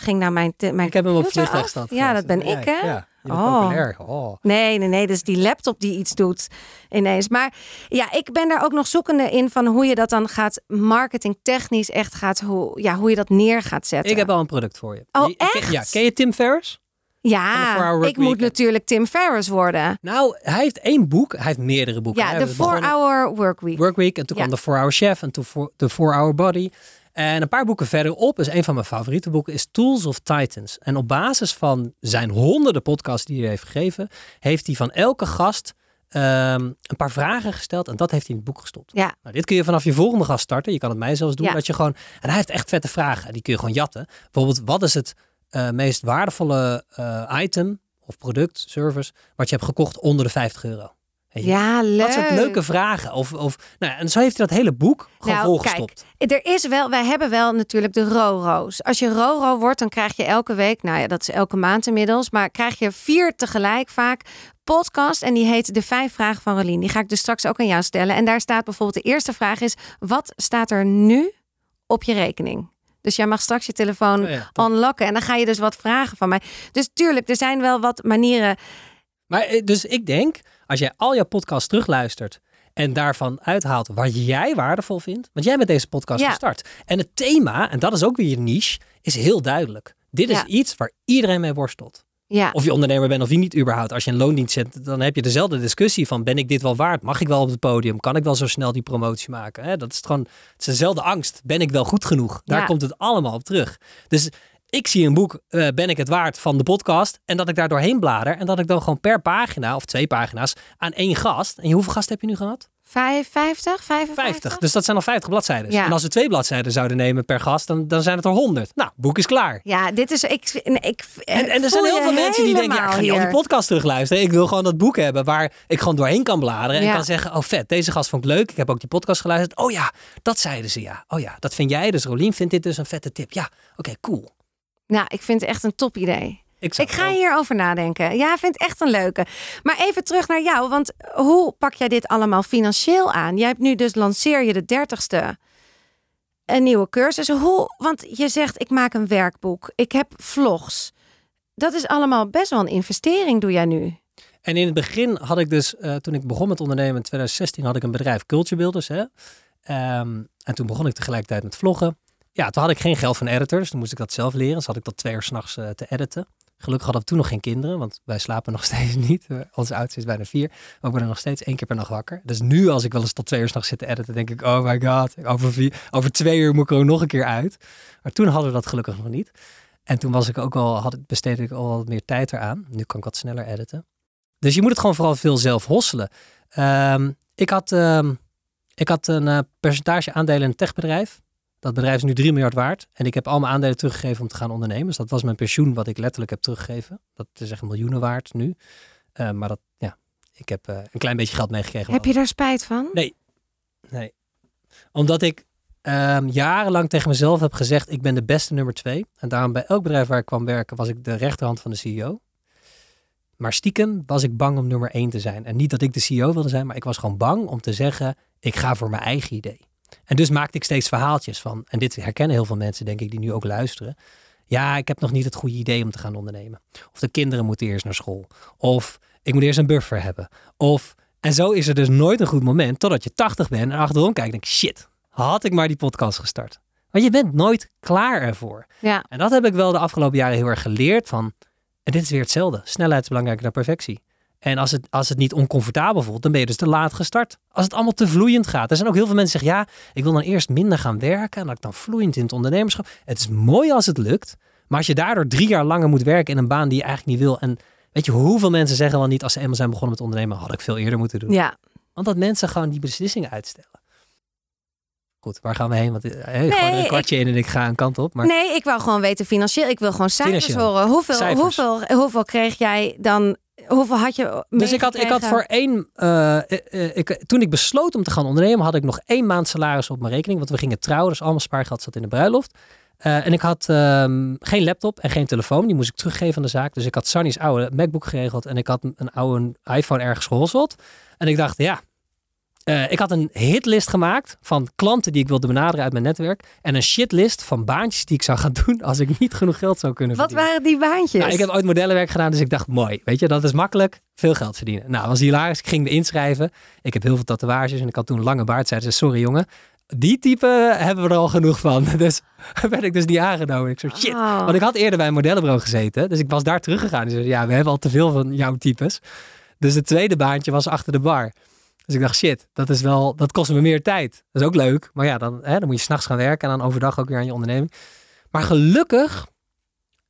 Ging nou mijn, mijn Ik heb hem op computer af? vliegtuigstand Ja, dat ben ik, hè? Ja, Oh. Oh. Nee, nee, nee. Is die laptop die iets doet ineens. Maar ja, ik ben daar ook nog zoekende in van hoe je dat dan gaat marketingtechnisch echt gaat, hoe, ja, hoe je dat neer gaat zetten. Ik heb al een product voor je. Oh, Je- ken- echt? Ja, ken je Tim Ferriss? Ja, 4-Hour ik moet natuurlijk Tim Ferriss worden. Nou, hij heeft één boek. Hij heeft meerdere boeken. Ja, de heeft begonnen- 4-hour workweek. Workweek. En toen Ja. kwam de 4-Hour Chef en toen de 4-Hour Body. En een paar boeken verderop, is een van mijn favoriete boeken, is Tools of Titans. En op basis van zijn honderden podcasts die hij heeft gegeven, heeft hij van elke gast ehm, een paar vragen gesteld. En dat heeft hij in het boek gestopt. Ja. Nou, dit kun je vanaf je volgende gast starten. Je kan het mij zelfs doen. Ja. Dat je gewoon, en hij heeft echt vette vragen. Die kun je gewoon jatten. Bijvoorbeeld, wat is het eh, meest waardevolle eh, item of product, service, wat je hebt gekocht onder de 50 euro? Weet je? Ja, leuk. Dat soort leuke vragen. Of, of, nou, en zo heeft hij dat hele boek gewoon Nou, volgestopt. Er is wel, wij hebben wel natuurlijk de RORO's. Als je RORO wordt, dan krijg je elke week, nou ja, dat is elke maand inmiddels, maar krijg je vier tegelijk vaak podcast en die heet De Vijf Vragen van Rolien. Die ga ik dus straks ook aan jou stellen. En daar staat bijvoorbeeld de eerste vraag is, wat staat er nu op je rekening? Dus jij mag straks je telefoon Oh ja, en dan ga je dus wat vragen van mij. Dus tuurlijk, er zijn wel wat manieren. Maar eh, dus ik denk, als jij al jouw podcasts terugluistert En daarvan uithaalt wat jij waardevol vindt. Want jij bent deze podcast Ja. gestart. En het thema, en dat is ook weer je niche, is heel duidelijk. Dit is Ja. iets waar iedereen mee worstelt. Ja. Of je ondernemer bent of je niet überhaupt. Als je een loondienst zet, dan heb je dezelfde discussie van ben ik dit wel waard? Mag ik wel op het podium? Kan ik wel zo snel die promotie maken? Dat is gewoon het is dezelfde angst. Ben ik wel goed genoeg? Daar Ja. komt het allemaal op terug. Dus ik zie een boek, eh, ben ik het waard van de podcast? En dat ik daar doorheen blader en dat ik dan gewoon per pagina of twee pagina's aan één gast. En hoeveel gasten heb je nu gehad? Vijf- 50, 55? 50. Dus dat zijn al 50 bladzijden. Ja. En als we twee bladzijden zouden nemen per gast, dan, dan zijn het er 100. Nou, boek is klaar. Ja, dit is. Ik, ik, En, en er zijn heel veel mensen die denken, ja, ik ga niet al die podcast terugluisteren. Ik wil gewoon dat boek hebben waar ik gewoon doorheen kan bladeren. En kan zeggen, oh vet, deze gast vond ik leuk. Ik heb ook die podcast geluisterd. Oh ja, dat zeiden ze ja. Oh ja, dat vind jij dus. Rolien vindt dit dus een vette tip. Ja, oké, cool. Nou, ik vind het echt een top idee. Ik, ga hierover nadenken. Ja, ik vind het echt een leuke. Maar even terug naar jou, want hoe pak jij dit allemaal financieel aan? Jij hebt nu dus lanceer je de dertigste een nieuwe cursus. Hoe? Want je zegt ik maak een werkboek, ik heb vlogs. Dat is allemaal best wel een investering, doe jij nu? En in het begin had ik dus, eh, toen ik begon met ondernemen in 2016, had ik een bedrijf Culture Builders. Hè? Ehm, en toen begon ik tegelijkertijd met vloggen. Ja, toen had ik geen geld van editors. Toen moest ik dat zelf leren. Dus had ik tot twee uur s'nachts nachts te editen. Gelukkig hadden we toen nog geen kinderen, want wij slapen nog steeds niet. Eh, Onze oudste is bijna vier. Maar we worden nog steeds één keer per nacht wakker. Dus nu, als ik wel eens tot twee uur s'nachts zit te editen, denk ik, oh my god, over, vier, over twee uur moet ik er nog een keer uit. Maar toen hadden we dat gelukkig nog niet. En toen was ik ook al, had, besteedde ik al wat meer tijd eraan. Nu kan ik wat sneller editen. Dus je moet het gewoon vooral veel zelf hosselen. Ehm, ik, had, ehm, ik had een eh, percentage aandelen in een techbedrijf. Dat bedrijf is nu 3 miljard waard. En ik heb al mijn aandelen teruggegeven om te gaan ondernemen. Dus dat was mijn pensioen wat ik letterlijk heb teruggegeven. Dat is echt miljoenen waard nu. Eh, maar dat, ja, ik heb eh, een klein beetje geld meegekregen. Heb je daar spijt van? Nee. Nee. Omdat ik ehm, jarenlang tegen mezelf heb gezegd, ik ben de beste nummer twee. En daarom bij elk bedrijf waar ik kwam werken, was ik de rechterhand van de CEO. Maar stiekem was ik bang om nummer één te zijn. En niet dat ik de CEO wilde zijn, maar ik was gewoon bang om te zeggen, ik ga voor mijn eigen idee. En dus maakte ik steeds verhaaltjes van, en dit herkennen heel veel mensen, denk ik, die nu ook luisteren. Ja, ik heb nog niet het goede idee om te gaan ondernemen. Of de kinderen moeten eerst naar school. Of ik moet eerst een buffer hebben. Of en zo is er dus nooit een goed moment totdat je 80 bent en achterom kijkt en denk shit, had ik maar die podcast gestart. Want je bent nooit klaar ervoor. Ja. En dat heb ik wel de afgelopen jaren heel erg geleerd van, en dit is weer hetzelfde, snelheid is belangrijker dan perfectie. En als het, als het niet oncomfortabel voelt, dan ben je dus te laat gestart. Als het allemaal te vloeiend gaat. Er zijn ook heel veel mensen die zeggen, ja, ik wil dan eerst minder gaan werken en dat ik dan vloeiend in het ondernemerschap. Het is mooi als het lukt, maar als je daardoor drie jaar langer moet werken in een baan die je eigenlijk niet wil en Weet je hoeveel mensen zeggen wel niet als ze eenmaal zijn begonnen met ondernemen, had ik veel eerder moeten doen. Ja. Want dat mensen gewoon die beslissingen uitstellen. Goed, waar gaan we heen? Want eh, hey, Nee, gewoon een ik- kwartje in en ik ga een kant op. Maar Nee, ik wil gewoon weten financieel. Ik wil gewoon cijfers Financieel. horen. Hoeveel, Cijfers. hoeveel, hoeveel kreeg jij dan? Hoeveel had je? Dus ik had, ik had voor één. eh, eh, eh, ik, toen ik besloot om te gaan ondernemen, had ik nog één maand salaris op mijn rekening. Want we gingen trouwen, dus allemaal spaargeld zat in de bruiloft. En ik had ehm, geen laptop en geen telefoon. Die moest ik teruggeven aan de zaak. Dus ik had Sunny's oude MacBook geregeld. En ik had een- een oude iPhone ergens gehosseld. En ik dacht, ja. Eh, ik had een hitlist gemaakt van klanten die ik wilde benaderen uit mijn netwerk. En een shitlist van baantjes die ik zou gaan doen als ik niet genoeg geld zou kunnen Wat verdienen. waren die baantjes? Nou, ik heb ooit modellenwerk gedaan, dus ik dacht, mooi. Weet je, dat is makkelijk. Veel geld verdienen. Nou, was hilarisch. Ik ging me inschrijven. Ik heb heel veel tatoeages en ik had toen een lange baard. Zeiden ze, sorry jongen, die type hebben we er al genoeg van. Dus ben ik dus niet aangenomen. Ik zo, shit. Oh. Want ik had eerder bij een modellenbureau gezeten. Dus ik was daar teruggegaan. Zeiden, ja, we hebben al te veel van jouw types. Dus het tweede baantje was achter de bar. Dus ik dacht, shit, dat is wel, dat kost me meer tijd. Dat is ook leuk. Maar ja, dan, hè, dan moet je s'nachts gaan werken en dan overdag ook weer aan je onderneming. Maar gelukkig,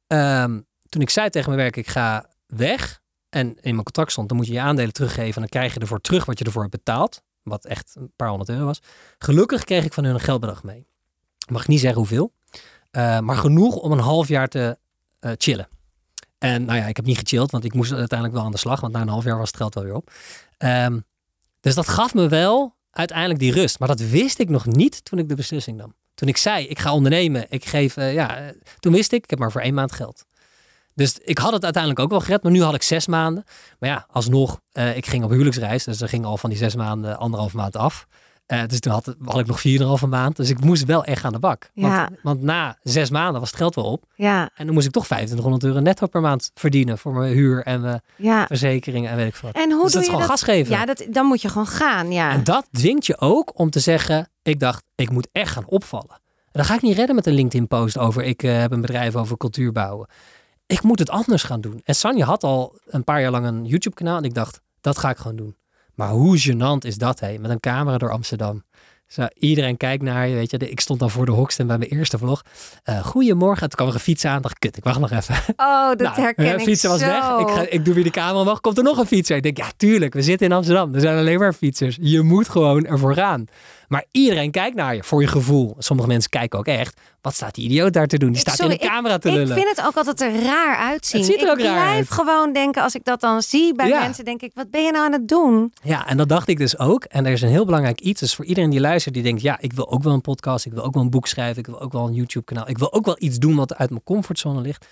ehm, toen ik zei tegen mijn werk, ik ga weg. En in mijn contract stond, dan moet je je aandelen teruggeven. En dan krijg je ervoor terug wat je ervoor hebt betaald. Wat echt een paar honderd euro was. Gelukkig kreeg ik van hun een geldbedrag mee. Mag niet zeggen hoeveel. eh, maar genoeg om een half jaar te eh, chillen. En nou ja, ik heb niet gechilled, want ik moest uiteindelijk wel aan de slag. Want na een half jaar was het geld wel weer op. Ehm, dus dat gaf me wel uiteindelijk die rust. Maar dat wist ik nog niet toen ik de beslissing nam. Toen ik zei, ik ga ondernemen. Ik geef, eh, ja, eh, toen wist ik, ik heb maar voor één maand geld. Dus ik had het uiteindelijk ook wel gered. Maar nu had ik zes maanden. Maar ja, alsnog, eh, ik ging op huwelijksreis. Dus er ging al van die zes maanden anderhalf maand af. Eh, dus toen had, had ik nog 4,5 maand. Dus ik moest wel echt aan de bak. Want, Ja. want na zes maanden was het geld wel op. Ja, En dan moest ik toch 2500 euro netto per maand verdienen. Voor mijn huur en mijn ja. verzekeringen en weet ik wat. En hoe dus doe dat is je gewoon dat? gas geven. Ja, dat, dan moet je gewoon gaan. Ja. En dat dwingt je ook om te zeggen, ik dacht, ik moet echt gaan opvallen. En dan ga ik niet redden met een LinkedIn-post over, ik eh, heb een bedrijf over cultuur bouwen. Ik moet het anders gaan doen. En Sanja had al een paar jaar lang een YouTube-kanaal en ik dacht, dat ga ik gewoon doen. Maar hoe gênant is dat, hé? Met een camera door Amsterdam. Zo, iedereen kijkt naar je, weet je. Ik stond dan voor de hoksteen bij mijn eerste vlog. Eh goedemorgen. Toen kwam er een fiets aan. dacht ik, kut, ik wacht nog even. Oh, dat Nou, herken ik fietsen was zo. weg. Ik, ga, ik doe weer de camera omhoog. Komt er nog een fietser? Ik denk, ja, tuurlijk. We zitten in Amsterdam. Er zijn alleen maar fietsers. Je moet gewoon ervoor gaan. Maar iedereen kijkt naar je, voor je gevoel. Sommige mensen kijken ook echt. Wat staat die idioot daar te doen? Die staat Sorry, in de camera te ik lullen. vind het ook altijd er raar uitzien. Het ziet er ik ook raar blijf uit. gewoon denken, als ik dat dan zie bij Ja. mensen, denk ik, wat ben je nou aan het doen? Ja, en dat dacht ik dus ook. En er is een heel belangrijk iets. Dus voor iedereen die luistert, die denkt, ja, ik wil ook wel een podcast. Ik wil ook wel een boek schrijven. Ik wil ook wel een YouTube kanaal. Ik wil ook wel iets doen wat uit mijn comfortzone ligt.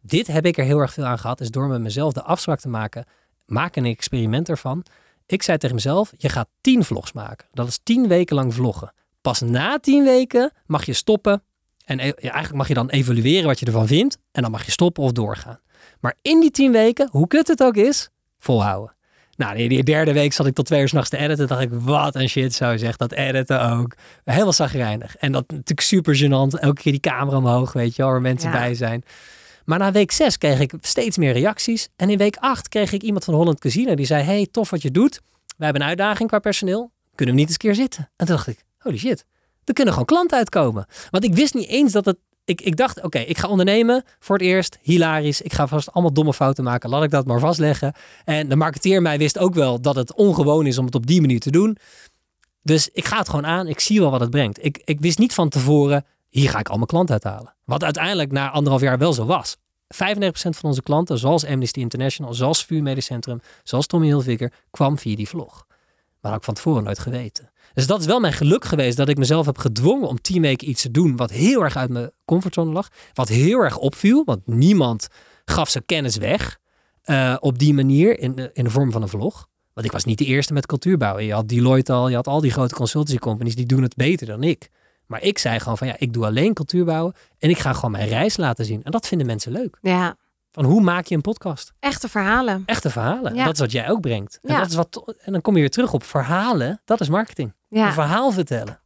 Dit heb ik er heel erg veel aan gehad. Is door met mezelf de afspraak te maken. Maak een experiment ervan. Ik zei tegen mezelf, je gaat tien vlogs maken. Dat is tien weken lang vloggen. Pas na tien weken mag je stoppen. En e- ja, eigenlijk mag je dan evalueren wat je ervan vindt. En dan mag je stoppen of doorgaan. Maar in die tien weken, hoe kut het ook is, volhouden. Nou, die, die derde week zat ik tot twee uur s'nachts te editen. dacht ik, wat een shit zou zeg. Dat editen ook. Helemaal zagrijnig. En dat natuurlijk super gênant. Elke keer die camera omhoog, weet je wel, waar mensen Ja. bij zijn. Maar na week zes kreeg ik steeds meer reacties. En in week acht kreeg ik iemand van Holland Casino. Die zei, hey, tof wat je doet. We hebben een uitdaging qua personeel. Kunnen we niet eens een keer zitten? En toen dacht ik, holy shit. Er kunnen gewoon klanten uitkomen. Want ik wist niet eens dat het... Ik, ik dacht, oké, ik ga ondernemen voor het eerst. Hilarisch. Ik ga vast allemaal domme fouten maken. Laat ik dat maar vastleggen. En de marketeer mij wist ook wel dat het ongewoon is om het op die manier te doen. Dus ik ga het gewoon aan. Ik zie wel wat het brengt. Ik, ik wist niet van tevoren, hier ga ik al mijn klanten uithalen. Wat uiteindelijk na anderhalf jaar wel zo was. 95% van onze klanten, zoals Amnesty International, zoals VU Centrum, zoals Tommy Hilfiger, kwam via die vlog. Maar had ik van tevoren nooit geweten. Dus dat is wel mijn geluk geweest dat ik mezelf heb gedwongen om weken iets te doen wat heel erg uit mijn comfortzone lag. Wat heel erg opviel, want niemand gaf zijn kennis weg eh, op die manier in de, in de vorm van een vlog. Want ik was niet de eerste met cultuurbouwen. Je had Deloitte al, je had al die grote consultancy companies, die doen het beter dan ik. Maar ik zei gewoon van ja, ik doe alleen cultuurbouwen en ik ga gewoon mijn reis laten zien. En dat vinden mensen leuk. Ja, Van hoe maak je een podcast? echte verhalen. Echte verhalen. En Ja. dat is wat jij ook brengt. En, Ja. dat is wat, en dan kom je weer terug op verhalen. Dat is marketing. Een Ja, verhaal vertellen.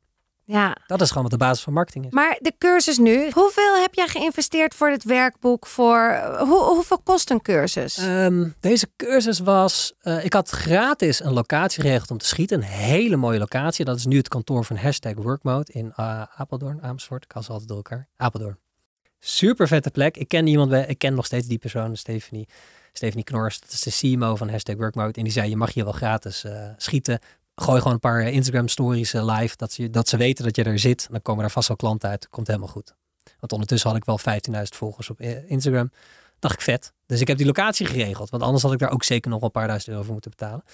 Ja. Dat is gewoon wat de basis van marketing is. Maar de cursus nu, hoeveel heb jij geïnvesteerd voor het werkboek? Voor, hoe, hoeveel kost een cursus? Ehm, deze cursus was. eh, ik had gratis een locatie geregeld om te schieten. Een hele mooie locatie. Dat is nu het kantoor van hashtag Workmode in eh, Apeldoorn, Amersfoort. Ik haal ze altijd door elkaar. Apeldoorn. Super vette plek. Ik ken iemand bij. Ik ken nog steeds die persoon, Stephanie. Stephanie Knors, dat is de CMO van hashtag Workmode. En die zei: Je mag hier wel gratis eh, schieten. Gooi gewoon een paar Instagram stories eh, live. Dat ze, dat ze weten dat je er zit. Dan komen er vast wel klanten uit. Komt helemaal goed. Want ondertussen had ik wel 15.000 volgers op eh, Instagram. Dacht ik vet. Dus ik heb die locatie geregeld. Want anders had ik daar ook zeker nog wel een paar duizend euro voor moeten betalen.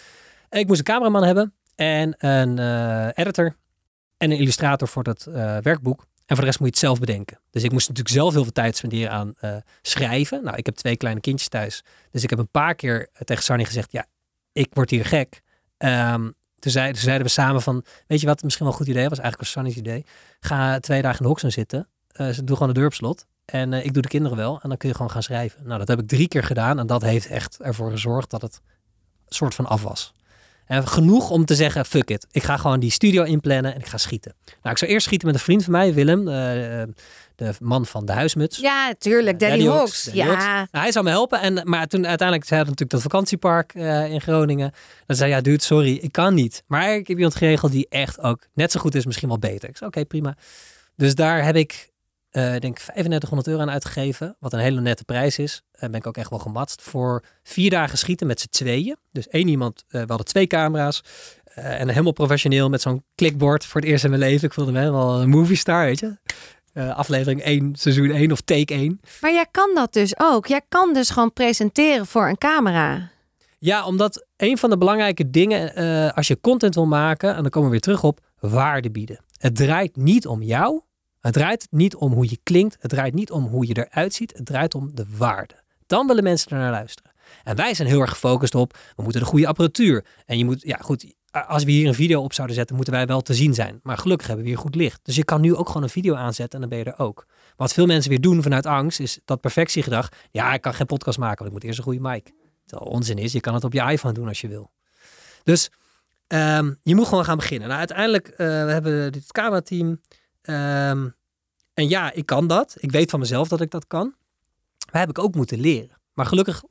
En ik moest een cameraman hebben. En een eh, editor. En een illustrator voor dat eh, werkboek. En voor de rest moet je het zelf bedenken. Dus ik moest natuurlijk zelf heel veel tijd spenderen aan eh, schrijven. Nou, ik heb twee kleine kindjes thuis. Dus ik heb een paar keer tegen Sarni gezegd. Ja, ik word hier gek. Ehm, toen, zei, toen zeiden we samen van, weet je wat misschien wel een goed idee was? Eigenlijk was Sarni's idee. Ga twee dagen in de Hoxton zitten. Ze doe gewoon de deur op slot. En eh, ik doe de kinderen wel. En dan kun je gewoon gaan schrijven. Nou, dat heb ik drie keer gedaan. En dat heeft echt ervoor gezorgd dat het soort van af was. En genoeg om te zeggen, fuck it. Ik ga gewoon die studio inplannen en ik ga schieten. Nou, ik zou eerst schieten met een vriend van mij, Willem. eh, de man van de huismuts. ja, tuurlijk. Hawks. Hawks, Daddy Ja, Nou, hij zou me helpen. En, maar toen uiteindelijk zei hij natuurlijk dat vakantiepark eh, in Groningen. Dan zei ja, dude, sorry, ik kan niet. Maar ik heb iemand geregeld die echt ook net zo goed is, misschien wel beter. Ik zei, oké, prima. Dus daar heb ik, eh denk ik, 3500 euro aan uitgegeven. Wat een hele nette prijs is. En ben ik ook echt wel gematst. Voor vier dagen schieten met z'n tweeën. Dus één iemand, eh, we hadden twee camera's. eh, en helemaal professioneel met zo'n clickboard voor het eerst in mijn leven. Ik voelde me helemaal een movie star, weet je. Eh, aflevering 1, seizoen 1 of take 1. maar jij kan dat dus ook. Jij kan dus gewoon presenteren voor een camera. Ja, omdat een van de belangrijke dingen, eh, als je content wil maken, en dan komen we weer terug op, waarde bieden. Het draait niet om jou. Het draait niet om hoe je klinkt. Het draait niet om hoe je eruit ziet. Het draait om de waarde. Dan willen mensen er naar luisteren. En wij zijn heel erg gefocust op, we moeten de goede apparatuur. En je moet, ja goed, als we hier een video op zouden zetten, moeten wij wel te zien zijn. Maar gelukkig hebben we hier goed licht. Dus je kan nu ook gewoon een video aanzetten en dan ben je er ook. Wat veel mensen weer doen vanuit angst, is dat perfectiegedrag. Ja, ik kan geen podcast maken, want ik moet eerst een goede mic. Terwijl onzin is, je kan het op je iPhone doen als je wil. Dus ehm, je moet gewoon gaan beginnen. Nou, uiteindelijk uh, we hebben dit camerateam. Um, en ja, ik kan dat. Ik weet van mezelf dat ik dat kan. Maar heb ik ook moeten leren. Maar gelukkig,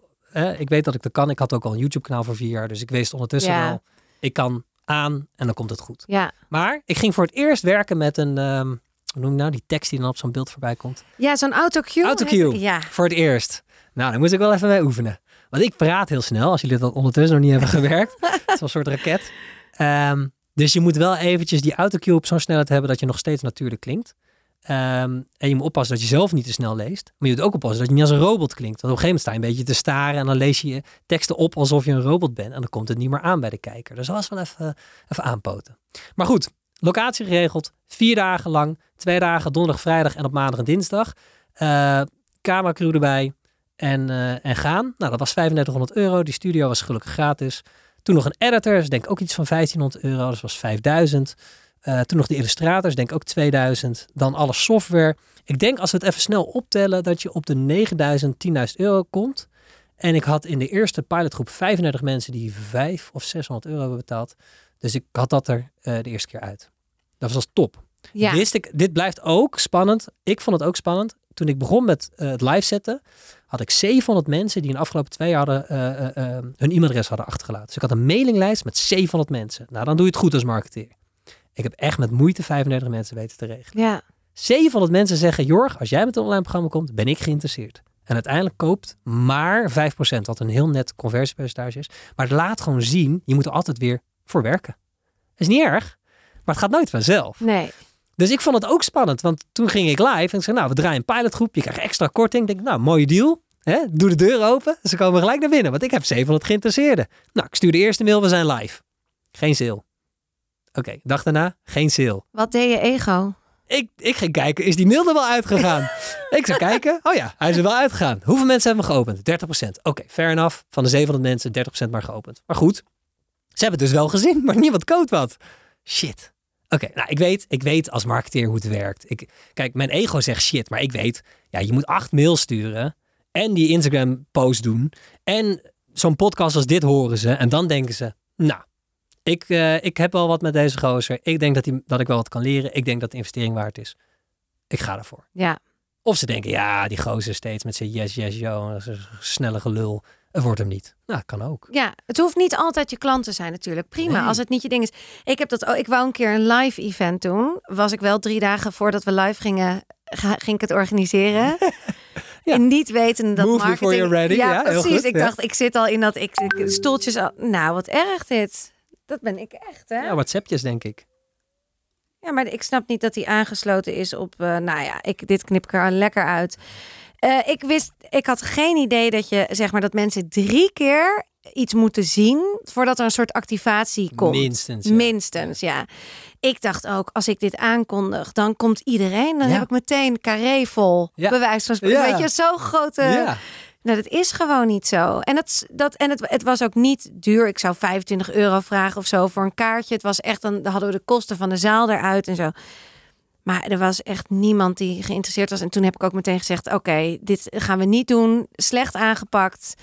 ik weet dat ik dat kan. Ik had ook al een YouTube kanaal voor vier jaar. Dus ik wist ondertussen Ja. al, ik kan aan en dan komt het goed. Ja. Maar ik ging voor het eerst werken met een, ehm, hoe noem je nou, die tekst die dan op zo'n beeld voorbij komt. Ja, zo'n autocue. Autocue. Ja. Voor het eerst. Nou, daar moest ik wel even mee oefenen. Want ik praat heel snel, als jullie dat ondertussen nog niet hebben gewerkt. Het is een soort raket. Ehm, dus je moet wel eventjes die autocue op zo'n snelheid hebben dat je nog steeds natuurlijk klinkt. Ehm, en je moet oppassen dat je zelf niet te snel leest. Maar je moet ook oppassen dat je niet als een robot klinkt. Want op een gegeven moment sta je een beetje te staren en dan lees je je teksten op alsof je een robot bent. En dan komt het niet meer aan bij de kijker. Dus dat was wel even, even aanpoten. Maar goed, locatie geregeld. Vier dagen lang. Twee dagen, donderdag, vrijdag en op maandag en dinsdag. Cameracrew erbij. En, eh, en gaan. Nou, dat was 3500 euro. Die studio was gelukkig gratis. Toen nog een editor, dus denk ik ook iets van 1500 euro. Dat was 5000. Eh, toen nog de illustrators, denk ik ook 2000. Dan alle software. Ik denk als we het even snel optellen, dat je op de 9000, 10.000 euro komt. En ik had in de eerste pilotgroep 35 mensen die 5 of 600 euro hebben betaald. Dus ik had dat er eh, de eerste keer uit. Dat was top. Ja. Wist ik, dit blijft ook spannend. Ik vond het ook spannend. Toen ik begon met eh, het live zetten, had ik 700 mensen die in de afgelopen twee jaar hadden, eh, eh, eh, hun e-mailadres hadden achtergelaten. Dus ik had een mailinglijst met 700 mensen. Nou, dan doe je het goed als marketeer. Ik heb echt met moeite 35 mensen weten te regelen. Ja. 700 mensen zeggen, Jorg, als jij met een online programma komt, ben ik geïnteresseerd. En uiteindelijk koopt maar 5%, wat een heel net conversiepercentage is. Maar het laat gewoon zien, je moet er altijd weer voor werken. Is niet erg, maar het gaat nooit vanzelf. Nee. Dus ik vond het ook spannend, want toen ging ik live en ik zei, nou, we draaien een pilotgroep, je krijgt extra korting. Ik denk, nou, mooie deal. Hè? Doe de deur open, ze komen gelijk naar binnen, want ik heb 700 geïnteresseerden. Nou, ik stuur de eerste mail, we zijn live. Geen sale. Oké, dag daarna, geen sale. Wat deed je ego? Ik, ik ging kijken, is die mail er wel uitgegaan? ik zou kijken, oh ja, hij is er wel uitgegaan. Hoeveel mensen hebben hem geopend? 30%. Oké, fair enough. Van de 700 mensen 30% maar geopend. Maar goed, ze hebben het dus wel gezien, maar niemand code wat. Shit. Oké, nou ik weet, ik weet als marketeer hoe het werkt. Ik, kijk, mijn ego zegt shit, maar ik weet, ja, je moet acht mails sturen en die Instagram post doen en zo'n podcast als dit horen ze en dan denken ze, nou, ik, eh, ik heb wel wat met deze gozer. Ik denk dat, die, dat ik wel wat kan leren. Ik denk dat de investering waard is. Ik ga ervoor. Ja. Of ze denken, ja, die gozer steeds met zijn yes, yes, yo. Snelle gelul. Het wordt hem niet. Nou, kan ook. Ja, het hoeft niet altijd je klant te zijn natuurlijk. Prima, Nee. als het niet je ding is. Ik heb dat ook. Ik wou een keer een live event doen. Was ik wel drie dagen voordat we live gingen, ging ik het organiseren. Ja. En niet weten dat Move marketing... you're ready. Ja, Ja, heel precies. goed, ik dacht, ik zit al in dat ik, ik- stoeltjes. Al, nou, wat erg dit. Dat ben ik echt, hè? Ja, WhatsAppjes denk ik. Ja, maar ik snap niet dat hij aangesloten is op. eh, nou ja, ik, dit knip ik er lekker uit. Eh, ik wist, ik had geen idee dat je zeg maar dat mensen drie keer iets moeten zien voordat er een soort activatie komt. Minstens. ja. Minstens, ja. Ik dacht ook, als ik dit aankondig, dan komt iedereen. Dan Ja. heb ik meteen carré vol. Ja. Bewijs van spreken. Ja. Weet je, zo'n grote. Ja. Nou, dat is gewoon niet zo. En, dat, dat, en het, het was ook niet duur. Ik zou 25 euro vragen of zo voor een kaartje. Het was echt, dan hadden we de kosten van de zaal eruit en zo. Maar er was echt niemand die geïnteresseerd was. En toen heb ik ook meteen gezegd: Oké, dit gaan we niet doen. Slecht aangepakt.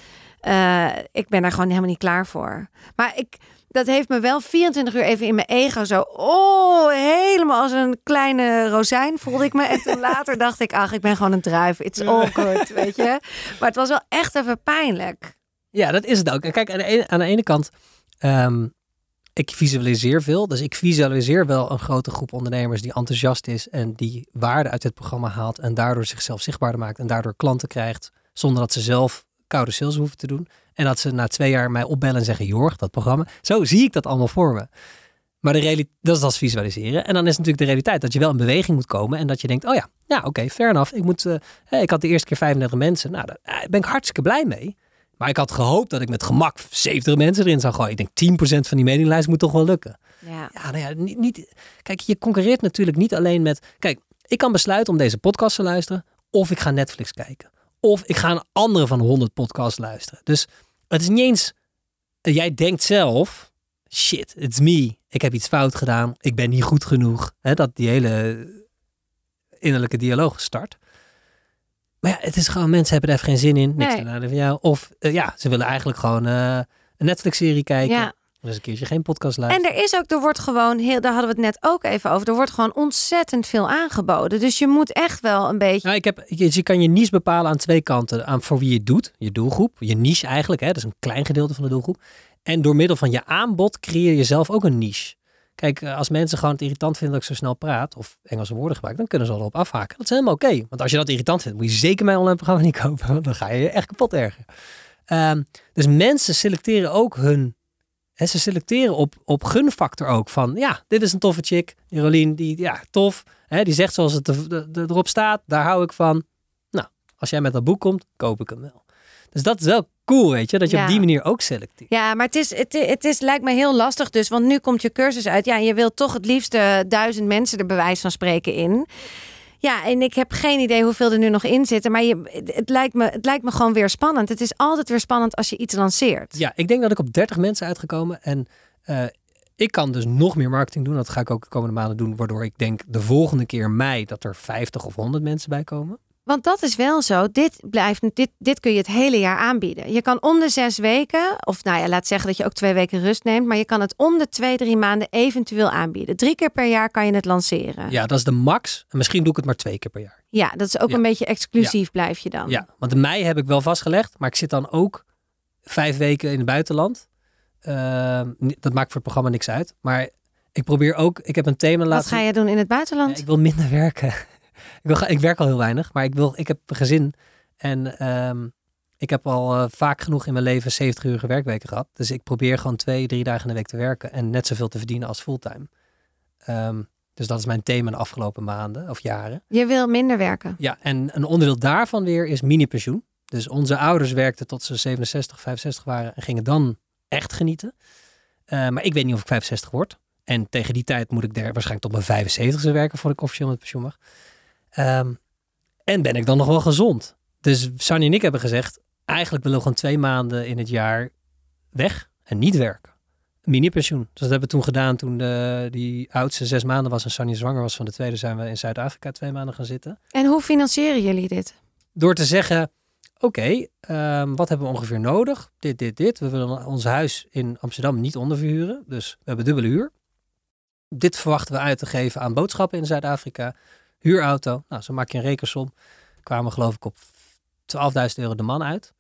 Eh, ik ben daar gewoon helemaal niet klaar voor. Maar ik, dat heeft me wel 24 uur even in mijn ego zo. Oh, helemaal als een kleine rozijn voelde ik me. En toen later dacht ik: Ach, ik ben gewoon een druif. It's all good, weet je. Maar het was wel echt even pijnlijk. Ja, dat is het ook. En kijk, aan de ene, aan de ene kant, ehm, ik visualiseer veel. Dus ik visualiseer wel een grote groep ondernemers die enthousiast is en die waarde uit dit programma haalt en daardoor zichzelf zichtbaarder maakt en daardoor klanten krijgt zonder dat ze zelf koude sales hoeven te doen. En dat ze na twee jaar mij opbellen en zeggen, Jorg, dat programma. Zo zie ik dat allemaal voor me. Maar de realiteit, dat is als visualiseren. En dan is natuurlijk de realiteit dat je wel in beweging moet komen. En dat je denkt, oh ja, ja oké, fair enough. Ik, moet, eh, ik had de eerste keer 35 mensen. Nou, daar eh, ben ik hartstikke blij mee. Maar ik had gehoopt dat ik met gemak 70 mensen erin zou gooien. Ik denk 10% van die mailinglijst moet toch wel lukken. Ja. Ja, nou ja, niet, niet, kijk, je concurreert natuurlijk niet alleen met... Kijk, ik kan besluiten om deze podcast te luisteren. Of ik ga Netflix kijken. Of ik ga een andere van 100 podcasts luisteren. Dus het is niet eens... Jij denkt zelf... shit, it's me. Ik heb iets fout gedaan. Ik ben niet goed genoeg. Dat die hele innerlijke dialoog start. Maar ja, het is gewoon, mensen hebben er even geen zin in. Niks Nee. van jou. Of eh, ja, ze willen eigenlijk gewoon eh, een Netflix-serie kijken. Ja. Eens een keertje geen podcast En luisteren. er is ook, er wordt gewoon heel, daar hadden we het net ook even over. Er wordt gewoon ontzettend veel aangeboden. Dus je moet echt wel een beetje. Nou, ik heb, je, je kan je niche bepalen aan twee kanten. Aan voor wie je het doet, je doelgroep. Je niche eigenlijk, hè, dat is een klein gedeelte van de doelgroep. En door middel van je aanbod creëer je zelf ook een niche. Kijk, eh, als mensen gewoon het irritant vinden dat ik zo snel praat of Engelse woorden gebruik, dan kunnen ze erop afhaken. Dat is helemaal oké. Want als je dat irritant vindt, moet je zeker mijn online programma niet kopen. Want dan ga je je echt kapot ergeren. Ehm, dus mensen selecteren ook hun. En ze selecteren op, op gunfactor ook. Van ja, dit is een toffe chick. Die Rolien, die ja, tof. Hè, die zegt zoals het er- er- er- erop staat. Daar hou ik van. Nou, als jij met dat boek komt, koop ik hem wel. Dus dat is wel cool, weet je. Dat je Ja. op die manier ook selecteert. Ja, maar het, is, het, het is, lijkt me heel lastig dus. Want nu komt je cursus uit. Ja, je wilt toch het liefst duizend mensen er bewijs van spreken in. Ja, en ik heb geen idee hoeveel er nu nog in zitten. Maar je, het, lijkt me, het lijkt me gewoon weer spannend. Het is altijd weer spannend als je iets lanceert. Ja, ik denk dat ik op 30 mensen uitgekomen. En eh, ik kan dus nog meer marketing doen. Dat ga ik ook de komende maanden doen. Waardoor ik denk de volgende keer mei dat er 50 of 100 mensen bij komen. Want dat is wel zo. Dit, blijft, dit, dit kun je het hele jaar aanbieden. Je kan om de zes weken, of nou ja, laat zeggen dat je ook twee weken rust neemt. Maar je kan het om de twee, drie maanden eventueel aanbieden. Drie keer per jaar kan je het lanceren. Ja, dat is de max. En misschien doe ik het maar twee keer per jaar. Ja, dat is ook Ja. een beetje exclusief blijf je dan. Ja, want in mei heb ik wel vastgelegd. Maar ik zit dan ook vijf weken in het buitenland. Ehm, dat maakt voor het programma niks uit. Maar ik probeer ook, ik heb een thema Wat laten ga je doen in het buitenland? Ja, ik wil minder werken. Ik, wil, ik werk al heel weinig, maar ik, wil, ik heb een gezin. En ehm, ik heb al eh, vaak genoeg in mijn leven 70 uur werkweken gehad. Dus ik probeer gewoon twee, drie dagen in de week te werken. En net zoveel te verdienen als fulltime. Ehm, dus dat is mijn thema de afgelopen maanden of jaren. Je wil minder werken. Ja, en een onderdeel daarvan weer is mini-pensioen. Dus onze ouders werkten tot ze 67, 65 waren en gingen dan echt genieten. Eh, maar ik weet niet of ik 65 word. En tegen die tijd moet ik daar waarschijnlijk tot mijn 75ste werken voordat ik officieel met pensioen mag. Ehm, en ben ik dan nog wel gezond. Dus Sanny en ik hebben gezegd, eigenlijk willen we gewoon twee maanden in het jaar weg en niet werken. Mini-pensioen. Dus dat hebben we toen gedaan toen de, die oudste zes maanden was en Sanny zwanger was van de tweede. Zijn we in Zuid-Afrika twee maanden gaan zitten En hoe financieren jullie dit? door te zeggen: Oké, ehm, wat hebben we ongeveer nodig? Dit, dit, dit. We willen ons huis in Amsterdam niet onderverhuren. Dus we hebben dubbele huur. Dit verwachten we uit te geven aan boodschappen in Zuid-Afrika. Huurauto. Nou, zo maak je een rekensom. Kwamen geloof ik op 12.000 euro de man uit.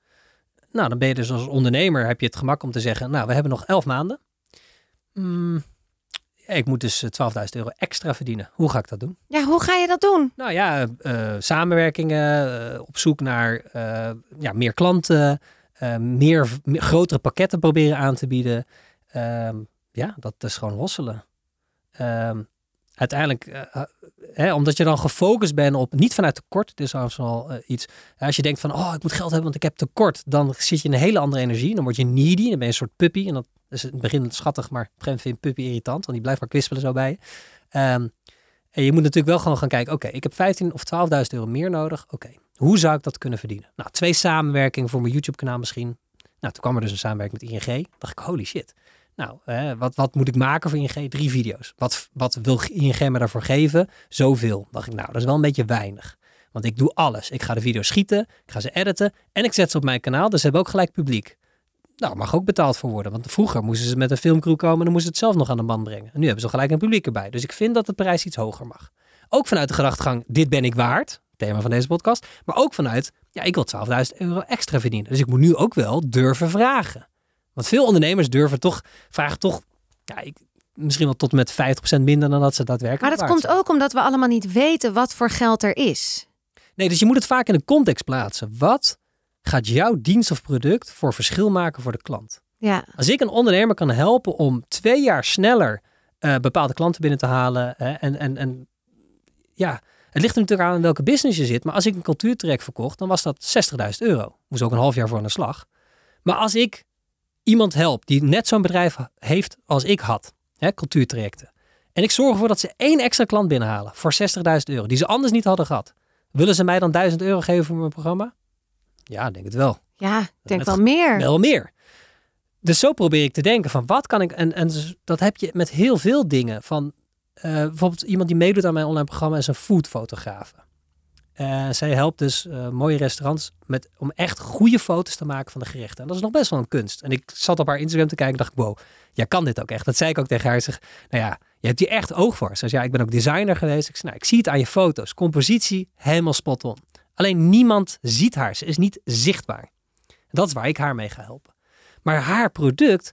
Nou, dan ben je dus als ondernemer heb je het gemak om te zeggen: Nou, we hebben nog 11 maanden. Hmm, ik moet dus eh, 12.000 euro extra verdienen. Hoe ga ik dat doen? Ja, hoe ga je dat doen? Nou ja, eh, samenwerkingen, eh, op zoek naar eh, ja, meer klanten, eh, meer, meer grotere pakketten proberen aan te bieden. Ehm, ja, dat is gewoon hosselen. Uiteindelijk, eh, hè, omdat je dan gefocust bent op, niet vanuit tekort, trouwens wel eh, iets. Als je denkt van, oh, ik moet geld hebben, want ik heb tekort, dan zit je in een hele andere energie. Dan word je needy, dan ben je een soort puppy. En dat is in het begin schattig, maar op een vind puppy irritant, want die blijft maar kwispelen zo bij je. Ehm, en je moet natuurlijk wel gewoon gaan kijken, oké, ik heb 15 of 12.000 euro meer nodig. Oké, hoe zou ik dat kunnen verdienen? Nou, twee samenwerkingen voor mijn YouTube kanaal misschien. Nou, toen kwam er dus een samenwerking met ING. dacht ik, holy shit. Nou, hè, wat, wat moet ik maken voor ING? Drie video's. Wat, wat wil ING me daarvoor geven? Zoveel. Dacht ik, nou, dat is wel een beetje weinig. Want ik doe alles. Ik ga de video's schieten, ik ga ze editen en ik zet ze op mijn kanaal. Dus ze hebben ook gelijk publiek. Nou, mag ook betaald voor worden. Want vroeger moesten ze met een filmcrew komen en dan moesten ze het zelf nog aan de band brengen. En nu hebben ze gelijk een publiek erbij. Dus ik vind dat de prijs iets hoger mag. Ook vanuit de gedachtegang, dit ben ik waard. Thema van deze podcast. Maar ook vanuit, ja, ik wil 12.000 euro extra verdienen. Dus ik moet nu ook wel durven vragen. Want veel ondernemers durven toch, vragen toch, ja, ik, misschien wel tot met 50% minder dan dat ze daadwerkelijk Maar dat komt zijn. ook omdat we allemaal niet weten wat voor geld er is. Nee, dus je moet het vaak in de context plaatsen. Wat gaat jouw dienst of product voor verschil maken voor de klant? Ja, Als ik een ondernemer kan helpen om twee jaar sneller eh, bepaalde klanten binnen te halen. en, en, en ja, het ligt er natuurlijk aan in welke business je zit. Maar als ik een cultuurtrek verkocht, dan was dat 60.000 euro. Moest ook een half jaar voor aan de slag. Maar als ik iemand help die net zo'n bedrijf heeft als ik had, hè, cultuurtrajecten. En ik zorg ervoor dat ze één extra klant binnenhalen voor 60.000 euro, die ze anders niet hadden gehad. Willen ze mij dan 1000 euro geven voor mijn programma? Ja, denk het wel. ja ik denk wel meer. Wel meer. dus zo probeer ik te denken van wat kan ik... En, en dus dat heb je met heel veel dingen. Van eh, bijvoorbeeld iemand die meedoet aan mijn online programma is een foodfotograaf. Uh, zij helpt dus uh, mooie restaurants met, om echt goede foto's te maken van de gerechten. En dat is nog best wel een kunst. En ik zat op haar Instagram te kijken en dacht ik, wow, jij kan dit ook echt. Dat zei ik ook tegen haar. Zeg, nou ja, je hebt hier echt oog voor. Ze zei, ja, ik ben ook designer geweest. Ik zei, nou, ik zie het aan je foto's. Compositie, helemaal spot on. Alleen niemand ziet haar. Ze is niet zichtbaar. Dat is waar ik haar mee ga helpen. Maar haar product.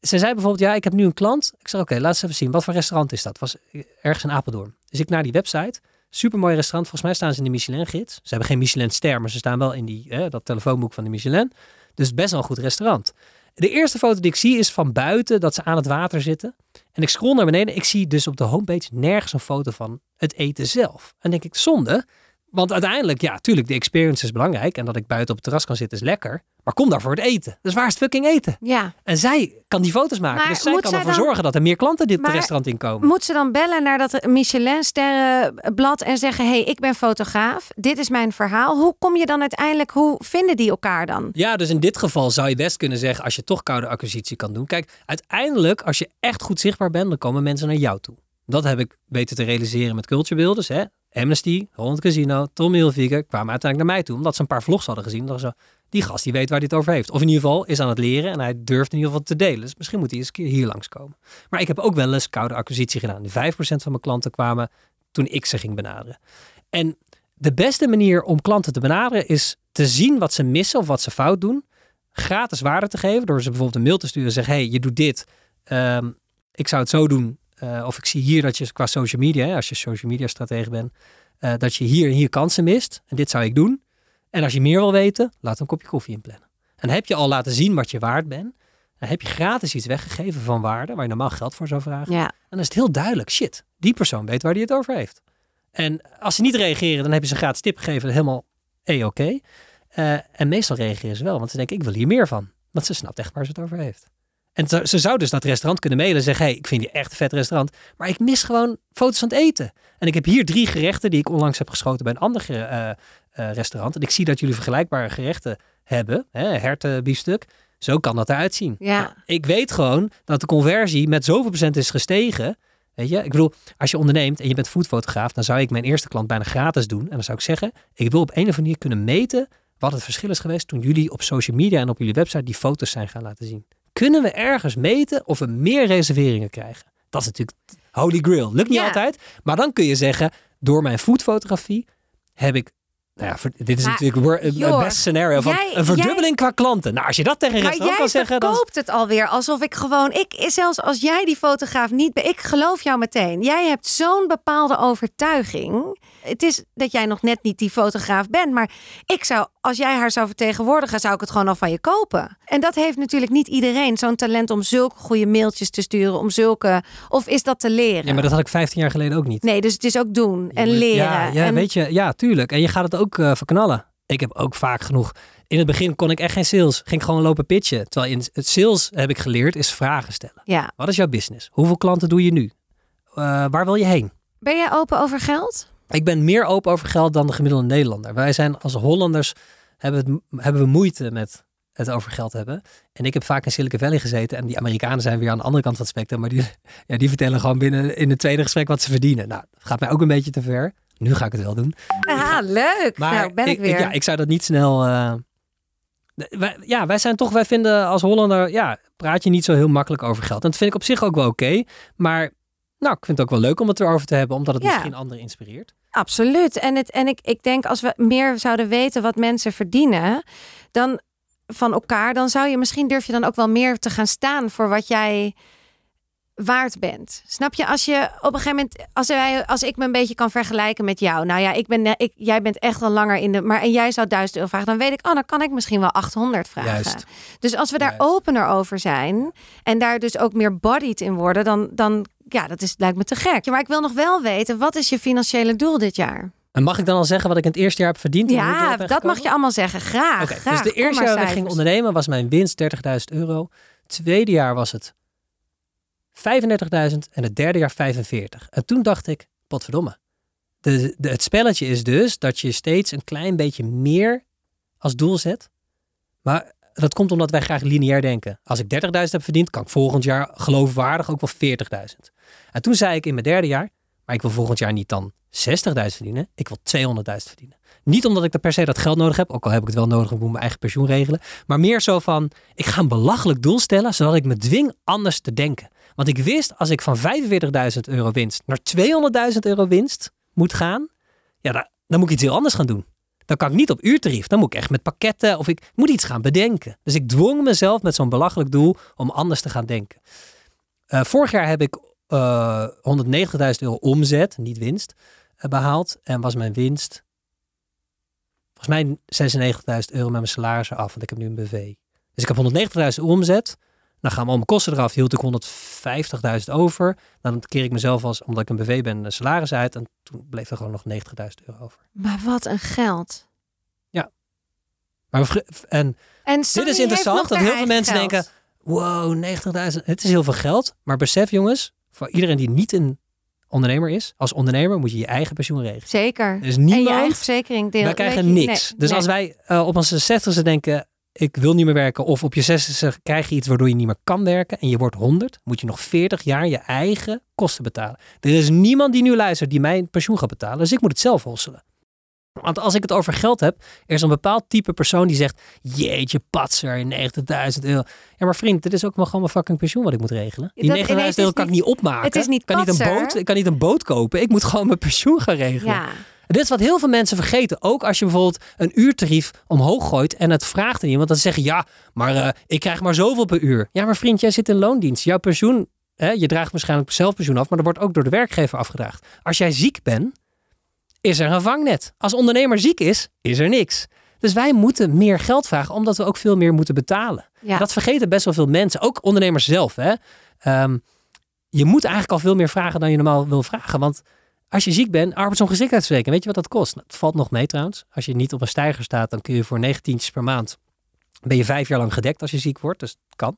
Ze zei bijvoorbeeld: Ja, ik heb nu een klant. Ik zeg: Oké, laat eens even zien. Wat voor restaurant is dat? Was ergens in Apeldoorn. Dus ik naar die website. Supermooi restaurant. Volgens mij staan ze in de Michelin-gids. Ze hebben geen Michelin-ster, maar ze staan wel in die, hè, dat telefoonboek van de Michelin. Dus best wel een goed restaurant. De eerste foto die ik zie is van buiten, dat ze aan het water zitten. En ik scroll naar beneden. Ik zie dus op de homepage nergens een foto van het eten zelf. En denk ik, zonde. Want uiteindelijk, ja, tuurlijk, de experience is belangrijk. En dat ik buiten op het terras kan zitten is lekker. Maar kom daar voor het eten. Dus waar is het fucking eten? Ja. En zij kan die foto's maken. Maar dus zij kan ervoor dan- zorgen dat er meer klanten dit restaurant inkomen. Moet ze dan bellen naar dat Michelin-sterrenblad en zeggen: hey, ik ben fotograaf, dit is mijn verhaal. Hoe kom je dan uiteindelijk, hoe vinden die elkaar dan? Ja, dus in dit geval zou je best kunnen zeggen, als je toch koude acquisitie kan doen. Kijk, uiteindelijk, als je echt goed zichtbaar bent, dan komen mensen naar jou toe. Dat heb ik weten te realiseren met Culture Builders. Hè? Amnesty, Holland Casino, Tom Hilfiger kwamen uiteindelijk naar mij toe. Omdat ze een paar vlogs hadden gezien. Dat ze, die gast die weet waar het over heeft. Of in ieder geval is aan het leren en hij durft in ieder geval te delen. Dus misschien moet hij eens een keer hier langskomen. Maar ik heb ook wel eens koude acquisitie gedaan. Die 5% van mijn klanten kwamen toen ik ze ging benaderen. En de beste manier om klanten te benaderen is te zien wat ze missen of wat ze fout doen. Gratis waarde te geven door ze bijvoorbeeld een mail te sturen en zeggen: hey, je doet dit. Ehm, ik zou het zo doen. Eh, of ik zie hier dat je qua social media, hè, als je social media stratege bent, eh, dat je hier en hier kansen mist. En dit zou ik doen. En als je meer wil weten, laat een kopje koffie inplannen. En heb je al laten zien wat je waard bent. Dan heb je gratis iets weggegeven van waarde, waar je normaal geld voor zou vragen. Ja, En dan is het heel duidelijk, shit, die persoon weet waar hij het over heeft. En als ze niet reageren, dan heb je ze een gratis tip gegeven, helemaal e-oké. Eh, en meestal reageren ze wel, want ze denken, ik wil hier meer van. Want ze snapt echt waar ze het over heeft. En ze, zou dus dat restaurant kunnen mailen en zeggen, hey, ik vind je echt een vet restaurant, maar ik mis gewoon foto's van het eten. En ik heb hier drie gerechten die ik onlangs heb geschoten bij een ander eh, eh, restaurant. En ik zie dat jullie vergelijkbare gerechten hebben, hè, hertenbiefstuk. Zo kan dat eruit zien. Ja. Nou, ik weet gewoon dat de conversie met zoveel procent is gestegen. Weet je, ik bedoel, als je onderneemt en je bent foodfotograaf, dan zou ik mijn eerste klant bijna gratis doen. En dan zou ik zeggen, ik wil op een of andere manier kunnen meten wat het verschil is geweest toen jullie op social media en op jullie website die foto's zijn gaan laten zien. Kunnen we ergens meten of we meer reserveringen krijgen? Dat is natuurlijk holy grail. Lukt niet Ja. altijd, maar dan kun je zeggen, door mijn foodfotografie heb ik, nou ja, dit is Maar, natuurlijk joh, best scenario van jij- een verdubbeling qua klanten. Nou, als je dat tegen een restaurant jij kan zeggen, dan verkoopt het alweer alsof ik gewoon, ik zelfs als jij die fotograaf niet ben, ik geloof jou meteen. Jij hebt zo'n bepaalde overtuiging. Het is dat jij nog net niet die fotograaf bent, maar ik zou, als jij haar zou vertegenwoordigen, zou ik het gewoon al van je kopen. En dat heeft natuurlijk niet iedereen zo'n talent om zulke goede mailtjes te sturen, om zulke, of is dat te leren? Ja, maar dat had ik 15 jaar geleden ook niet. Nee, dus het is ook doen en leren. Ja, ja en, weet je, ja, tuurlijk. En je gaat het ook eh, verknallen. Ik heb ook vaak genoeg. In het begin kon ik echt geen sales. Ging ik gewoon lopen pitchen. Terwijl in het sales heb ik geleerd is vragen stellen. ja. Wat is jouw business? Hoeveel klanten doe je nu? Eh, waar wil je heen? Ben jij open over geld? Ik ben meer open over geld dan de gemiddelde Nederlander. Wij zijn als Hollanders hebben, het, hebben we moeite met het over geld hebben. En ik heb vaak in Silicon Valley gezeten. En die Amerikanen zijn weer aan de andere kant van het spectrum. Maar die, ja, die vertellen gewoon binnen in het tweede gesprek wat ze verdienen. Nou, dat gaat mij ook een beetje te ver. Nu ga ik het wel doen. Ah, leuk. Maar nou, ben ik, weer. ja, ik zou dat niet snel. eh, wij, ja, wij zijn toch, wij vinden als Hollander, ja, praat je niet zo heel makkelijk over geld. En dat vind ik op zich ook wel oké. maar nou, ik vind het ook wel leuk om het erover te hebben, omdat het Ja. misschien anderen inspireert. Absoluut. En, het, en ik, ik denk als we meer zouden weten wat mensen verdienen, dan van elkaar, dan zou je misschien durf je dan ook wel meer te gaan staan voor wat jij waard bent. Snap je? Als je op een gegeven moment, als, wij, als ik me een beetje kan vergelijken met jou, nou ja, ik ben, ik, jij bent echt al langer in de, maar en jij zou 1000 euro vragen, dan weet ik, oh, dan kan ik misschien wel 800 vragen. Juist. Dus als we daar Juist. opener over zijn en daar dus ook meer bodied in worden, dan, dan ja, dat is, lijkt me te gek. Maar ik wil nog wel weten, wat is je financiële doel dit jaar? En mag ik dan al zeggen wat ik in het eerste jaar heb verdiend? Ja, dat mag je allemaal zeggen. Graag. Dus de eerste jaar dat ik ging ondernemen was mijn winst 30.000 euro. Tweede jaar was het 35.000 en het derde jaar 45. En toen dacht ik, potverdomme. De, de, het spelletje is dus dat je steeds een klein beetje meer als doel zet. Maar dat komt omdat wij graag lineair denken. Als ik 30.000 heb verdiend, kan ik volgend jaar geloofwaardig ook wel 40.000. En toen zei ik in mijn derde jaar, maar ik wil volgend jaar niet dan 60.000 verdienen, ik wil 200.000 verdienen. Niet omdat ik er per se dat geld nodig heb, ook al heb ik het wel nodig, moet mijn eigen pensioen regelen. Maar meer zo van, ik ga een belachelijk doel stellen, zodat ik me dwing anders te denken. Want ik wist, als ik van 45.000 euro winst naar 200.000 euro winst moet gaan, ja, dan, dan moet ik iets heel anders gaan doen. Dan kan ik niet op uurtarief. Dan moet ik echt met pakketten of ik moet iets gaan bedenken. Dus ik dwong mezelf met zo'n belachelijk doel om anders te gaan denken. Uh, vorig jaar heb ik uh, 190.000 euro omzet, niet winst, uh, behaald. En was mijn winst volgens mij 96.000 euro met mijn salaris af, want ik heb nu een BV. Dus ik heb 190.000 omzet. Dan gaan al mijn kosten eraf. Hield ik 150.000 over. Dan keer ik mezelf als, omdat ik een BV ben, een salaris uit. En toen bleef er gewoon nog 90.000 euro over. Maar wat een geld. Ja. Maar en, en dit is interessant, dat heel veel mensen geld. denken... Wow, 90.000. Het is heel veel geld. Maar besef jongens, voor iedereen die niet een ondernemer is, als ondernemer moet je je eigen pensioen regelen. Zeker. Er is niemand, en je eigen verzekering deel. wij krijgen je- niks. nee, dus nee. als wij uh, op onze 60 denken, ik wil niet meer werken, of op je 60 krijg je iets waardoor je niet meer kan werken en je wordt 100, moet je nog 40 jaar je eigen kosten betalen. Er is niemand die nu luistert die mijn pensioen gaat betalen, dus ik moet het zelf hosselen. Want als ik het over geld heb, er is een bepaald type persoon die zegt, jeetje patser, 90.000 euro. Ja, maar vriend, dit is ook wel gewoon mijn fucking pensioen wat ik moet regelen. Die Dat 90.000 ineens euro kan ik niet- opmaken. het is niet ik kan niet, een boot, ik kan niet een boot kopen. Ik moet gewoon mijn pensioen gaan regelen. Ja. Dit is wat heel veel mensen vergeten. Ook als je bijvoorbeeld een uurtarief omhoog gooit en het vraagt aan iemand. Dan zeggen ja, maar eh, ik krijg maar zoveel per uur. Ja, maar vriend, jij zit in loondienst. Jouw pensioen, hè, je draagt waarschijnlijk zelf pensioen af, maar dat wordt ook door de werkgever afgedraagd. Als jij ziek bent, is er een vangnet. Als ondernemer ziek is, is er niks. Dus wij moeten meer geld vragen, omdat we ook veel meer moeten betalen. Ja. Dat vergeten best wel veel mensen. Ook ondernemers zelf. Hè? Ehm, je moet eigenlijk al veel meer vragen dan je normaal wil vragen. Want als je ziek bent, arbeidsongeschiktheidsverzekering, weet je wat dat kost? Nou, Het valt nog mee trouwens. Als je niet op een stijger staat, dan kun je voor 19 per maand, ben je vijf jaar lang gedekt als je ziek wordt. Dus het kan.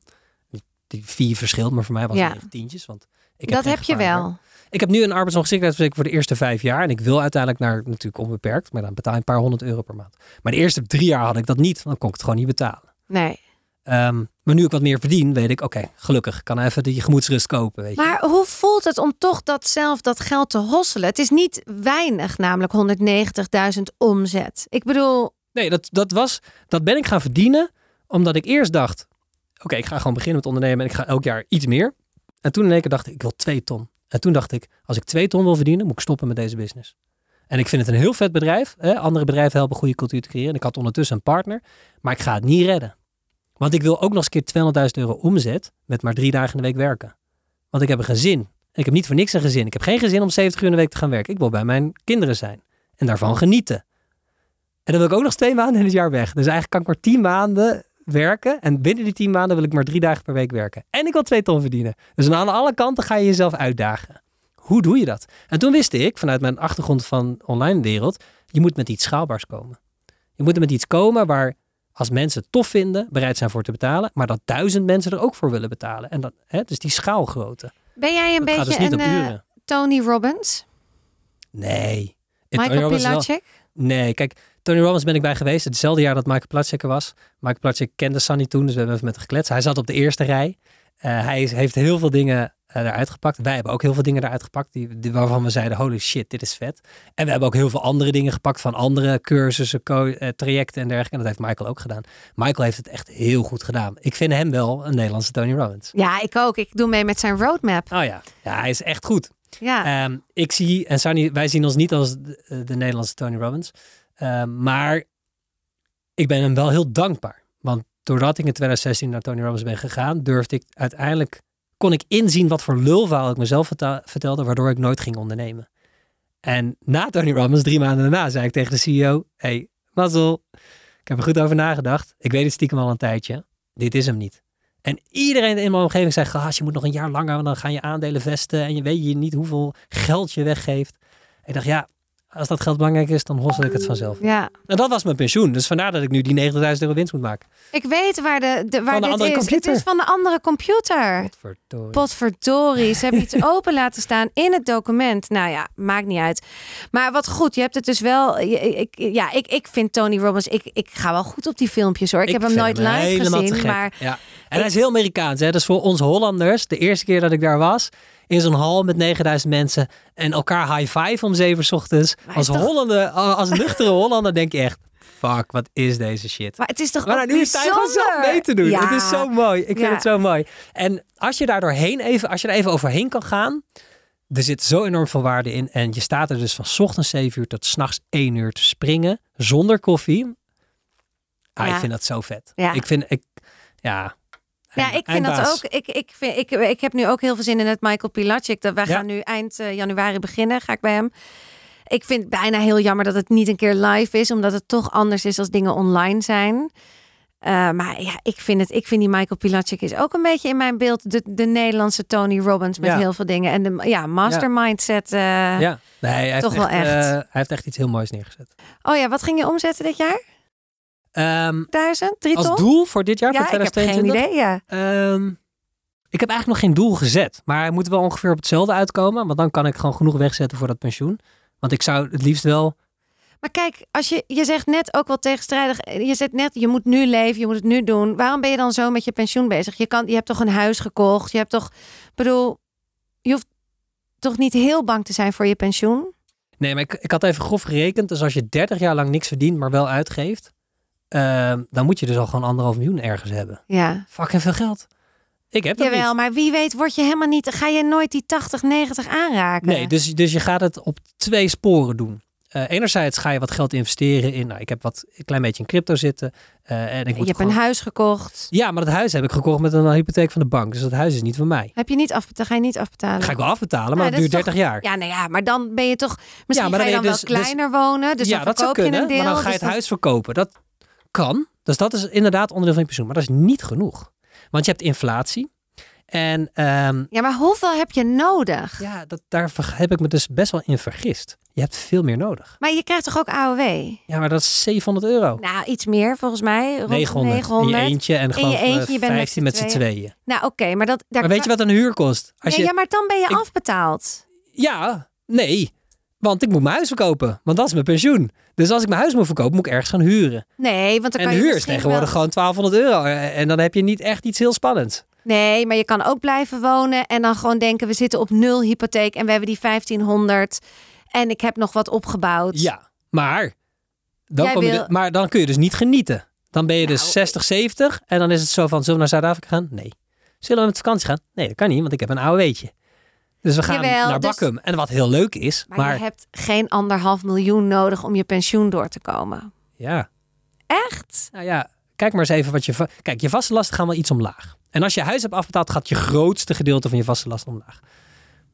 Die vier verschilt, maar voor mij was Ja. het 19, want ik dat geen heb je wel. Ik heb nu een arbeidsongeschiktheidsverzekering voor de eerste vijf jaar. En ik wil uiteindelijk naar natuurlijk onbeperkt. Maar dan betaal je een paar honderd euro per maand. Maar de eerste drie jaar had ik dat niet. Dan kon ik het gewoon niet betalen. Nee. Ehm, maar nu ik wat meer verdien, weet ik, oké, gelukkig. Kan even die gemoedsrust kopen, weet je. Maar hoe voelt het om toch dat zelf dat geld te hosselen? Het is niet weinig, namelijk 190.000 omzet. Ik bedoel, Nee, dat, dat, was, dat ben ik gaan verdienen. Omdat ik eerst dacht, oké, ik ga gewoon beginnen met ondernemen. En ik ga elk jaar iets meer. En toen in één keer dacht ik, ik wil twee ton. En toen dacht ik, als ik twee ton wil verdienen, moet ik stoppen met deze business. En ik vind het een heel vet bedrijf. Hè? Andere bedrijven helpen goede cultuur te creëren. En ik had ondertussen een partner. Maar ik ga het niet redden. Want ik wil ook nog eens een keer 200.000 euro omzet met maar drie dagen in de week werken. Want ik heb een gezin. Ik heb niet voor niks een gezin. Ik heb geen gezin om 70 uur in de week te gaan werken. Ik wil bij mijn kinderen zijn. En daarvan genieten. En dan wil ik ook nog twee maanden in het jaar weg. Dus eigenlijk kan ik maar 10 maanden werken. En binnen die 10 maanden wil ik maar drie dagen per week werken. En ik wil twee ton verdienen. Dus aan alle kanten ga je jezelf uitdagen. Hoe doe je dat? En toen wist ik, vanuit mijn achtergrond van online wereld, je moet met iets schaalbaars komen. Je moet er met iets komen waar als mensen het tof vinden, bereid zijn voor te betalen, maar dat duizend mensen er ook voor willen betalen. En dat, hè, dus die schaalgrootte. ben jij een Dat beetje dus niet een eh. Tony Robbins? Nee. Michael wel- Pilatschik? Nee, kijk, Tony Robbins ben ik bij geweest. Hetzelfde jaar dat Michael Platschek er was. Michael Platschek kende Sunny toen, dus we hebben even met hem gekletst. Hij zat op de eerste rij. Eh, hij is- heeft heel veel dingen eh, eruit gepakt. Wij hebben ook heel veel dingen eruit gepakt die, die, waarvan we zeiden, holy shit, dit is vet. En we hebben ook heel veel andere dingen gepakt van andere cursussen, co- eh, trajecten en dergelijke. En dat heeft Michael ook gedaan. Michael heeft het echt heel goed gedaan. Ik vind hem wel een Nederlandse Tony Robbins. Ja, ik ook. Ik doe mee met zijn roadmap. Oh ja, ja hij is echt goed. Ja. Ehm, ik zie, en Sunny, wij zien ons niet als de, de Nederlandse Tony Robbins. Ehm, maar ik ben hem wel heel dankbaar. Want doordat ik in 2016 naar Tony Robbins ben gegaan, durfde ik uiteindelijk, kon ik inzien wat voor lulverhaal ik mezelf vertelde, waardoor ik nooit ging ondernemen. En na Tony Robbins, drie maanden daarna, zei ik tegen de CEO, hey, Mazzel, ik heb er goed over nagedacht. Ik weet het stiekem al een tijdje. Dit is hem niet. En iedereen in mijn omgeving zei, gaas, je moet nog een jaar langer, want dan gaan je aandelen vesten en je weet je niet hoeveel geld je weggeeft. Ik dacht, ja, als dat geld belangrijk is, dan hossel ik het vanzelf. Ja. En dat was mijn pensioen. Dus vandaar dat ik nu die 90.000 euro winst moet maken. Ik weet waar, de, de, waar Van de dit andere is. computer. Het is van de andere computer. Godverdorie. Potverdorie, ze hebben iets open laten staan in het document. Nou ja, maakt niet uit. Maar wat goed, je hebt het dus wel. Ik, ja, ik, ik vind Tony Robbins. Ik, ik ga wel goed op die filmpjes hoor. Ik, heb hem nooit live helemaal te gezien, gek. maar Ja. En hij is heel Amerikaans. Hè? Dat is voor ons Hollanders. De eerste keer dat ik daar was. In zo'n hal met 9000 mensen. En elkaar high five om 7 uur 's ochtends. Als toch- Hollander, als nuchtere Hollander denk je echt... Fuck, wat is deze shit? maar het is toch Maar nou, nu is tijd om zelf mee te doen. Ja. Het is zo mooi. Ik vind het zo mooi. En als je daar doorheen even, als je er even overheen kan gaan. Er zit zo enorm veel waarde in. En je staat er dus van 's ochtends 7 uur tot 's nachts 1 uur te springen. Zonder koffie. Ah, Ja. Ik vind dat zo vet. Ik vind, ik, ja. Ja, ik vind dat ook. Ik, ik, vind, ik, ik heb nu ook heel veel zin in het Michael Pilacic. Dat wij Ja. gaan nu eind eh, januari beginnen. Ga ik bij hem. Ik vind het bijna heel jammer dat het niet een keer live is, omdat het toch anders is als dingen online zijn. Eh, maar ja, ik vind het. Ik vind die Michael Pilacic is ook een beetje in mijn beeld de, de Nederlandse Tony Robbins met Ja. heel veel dingen en de ja mastermind set. eh, Ja, nee, hij heeft, Toch wel echt, echt. hij heeft echt iets heel moois neergezet. Oh ja, wat ging je omzetten dit jaar? Ehm, Duizend, drie als ton? doel voor dit jaar, ja, voor ik heb geen 2022? idee. Ja. Ehm, ik heb eigenlijk nog geen doel gezet. Maar hij moet wel ongeveer op hetzelfde uitkomen. Want dan kan ik gewoon genoeg wegzetten voor dat pensioen. Want ik zou het liefst wel... Maar kijk, als je, je zegt net ook wel tegenstrijdig. Je zegt net, je moet nu leven, je moet het nu doen. Waarom ben je dan zo met je pensioen bezig? Je, kan, je hebt toch een huis gekocht? Je hebt toch, ik bedoel, je hoeft toch niet heel bang te zijn voor je pensioen? Nee, maar ik, ik had even grof gerekend. Dus als je 30 jaar lang niks verdient, maar wel uitgeeft... ehm, dan moet je dus al gewoon anderhalf miljoen ergens hebben. Ja. Fucking veel geld. Ik heb dat Jawel, niet. maar wie weet word je helemaal niet, ga je nooit die 80, 90 aanraken? Nee, dus, dus je gaat het op twee sporen doen. Eh, enerzijds ga je wat geld investeren in... Nou, ik heb wat, een klein beetje in crypto zitten. eh, en ik je moet hebt gewoon- een huis gekocht. Ja, maar dat huis heb ik gekocht met een hypotheek van de bank. Dus dat huis is niet van mij. Heb je niet afbetalen? Ga je niet afbetalen? Ga ik wel afbetalen, maar Ja, dat dat duurt is 30 jaar. Ja, nou ja, maar dan ben je toch. Misschien maar ga je dan wel dus- kleiner wonen. Dus ja, dan dat zou verkoop je kunnen. een deel. maar dan ga je dus het huis verkopen. Dat kan. Dus dat is inderdaad onderdeel van je pensioen. Maar dat is niet genoeg. Want je hebt inflatie. En ehm, Ja, maar hoeveel heb je nodig? ja, dat, daar heb ik me dus best wel in vergist. Je hebt veel meer nodig. Maar je krijgt toch ook AOW? Ja, maar dat is 700 euro. Nou, iets meer volgens mij. Rond 900. 900. In je eentje en gewoon je eentje, je bent met 15 met z'n tweeën. Nou, oké, maar dat. Daar Maar weet je wat een huur kost? Als Nee, je, Ja, maar dan ben je Ik- afbetaald. Ja, nee. Want ik moet mijn huis verkopen. Want dat is mijn pensioen. Dus als ik mijn huis moet verkopen, moet ik ergens gaan huren. Nee, want dan En kan de je huur is tegenwoordig wel- gewoon 1200 euro. En dan heb je niet echt iets heel spannends. Nee, maar je kan ook blijven wonen en dan gewoon denken: we zitten op nul hypotheek en we hebben die 1500 en ik heb nog wat opgebouwd. Ja, maar dan, wil- de- maar dan kun je dus niet genieten. Dan ben je dus Nou, 60, 70 en dan is het zo van, zullen we naar Zuid-Afrika gaan? Nee. Zullen we met vakantie gaan? Nee, dat kan niet, want ik heb een AOW'tje. Dus we gaan Jawel, naar dus- Bakkum. En wat heel leuk is, Maar, maar, je hebt geen anderhalf miljoen nodig om je pensioen door te komen. ja, Echt? nou ja, kijk maar eens even wat je... va- Kijk, je vaste lasten gaan wel iets omlaag. En als je huis hebt afbetaald, gaat je grootste gedeelte van je vaste lasten omlaag.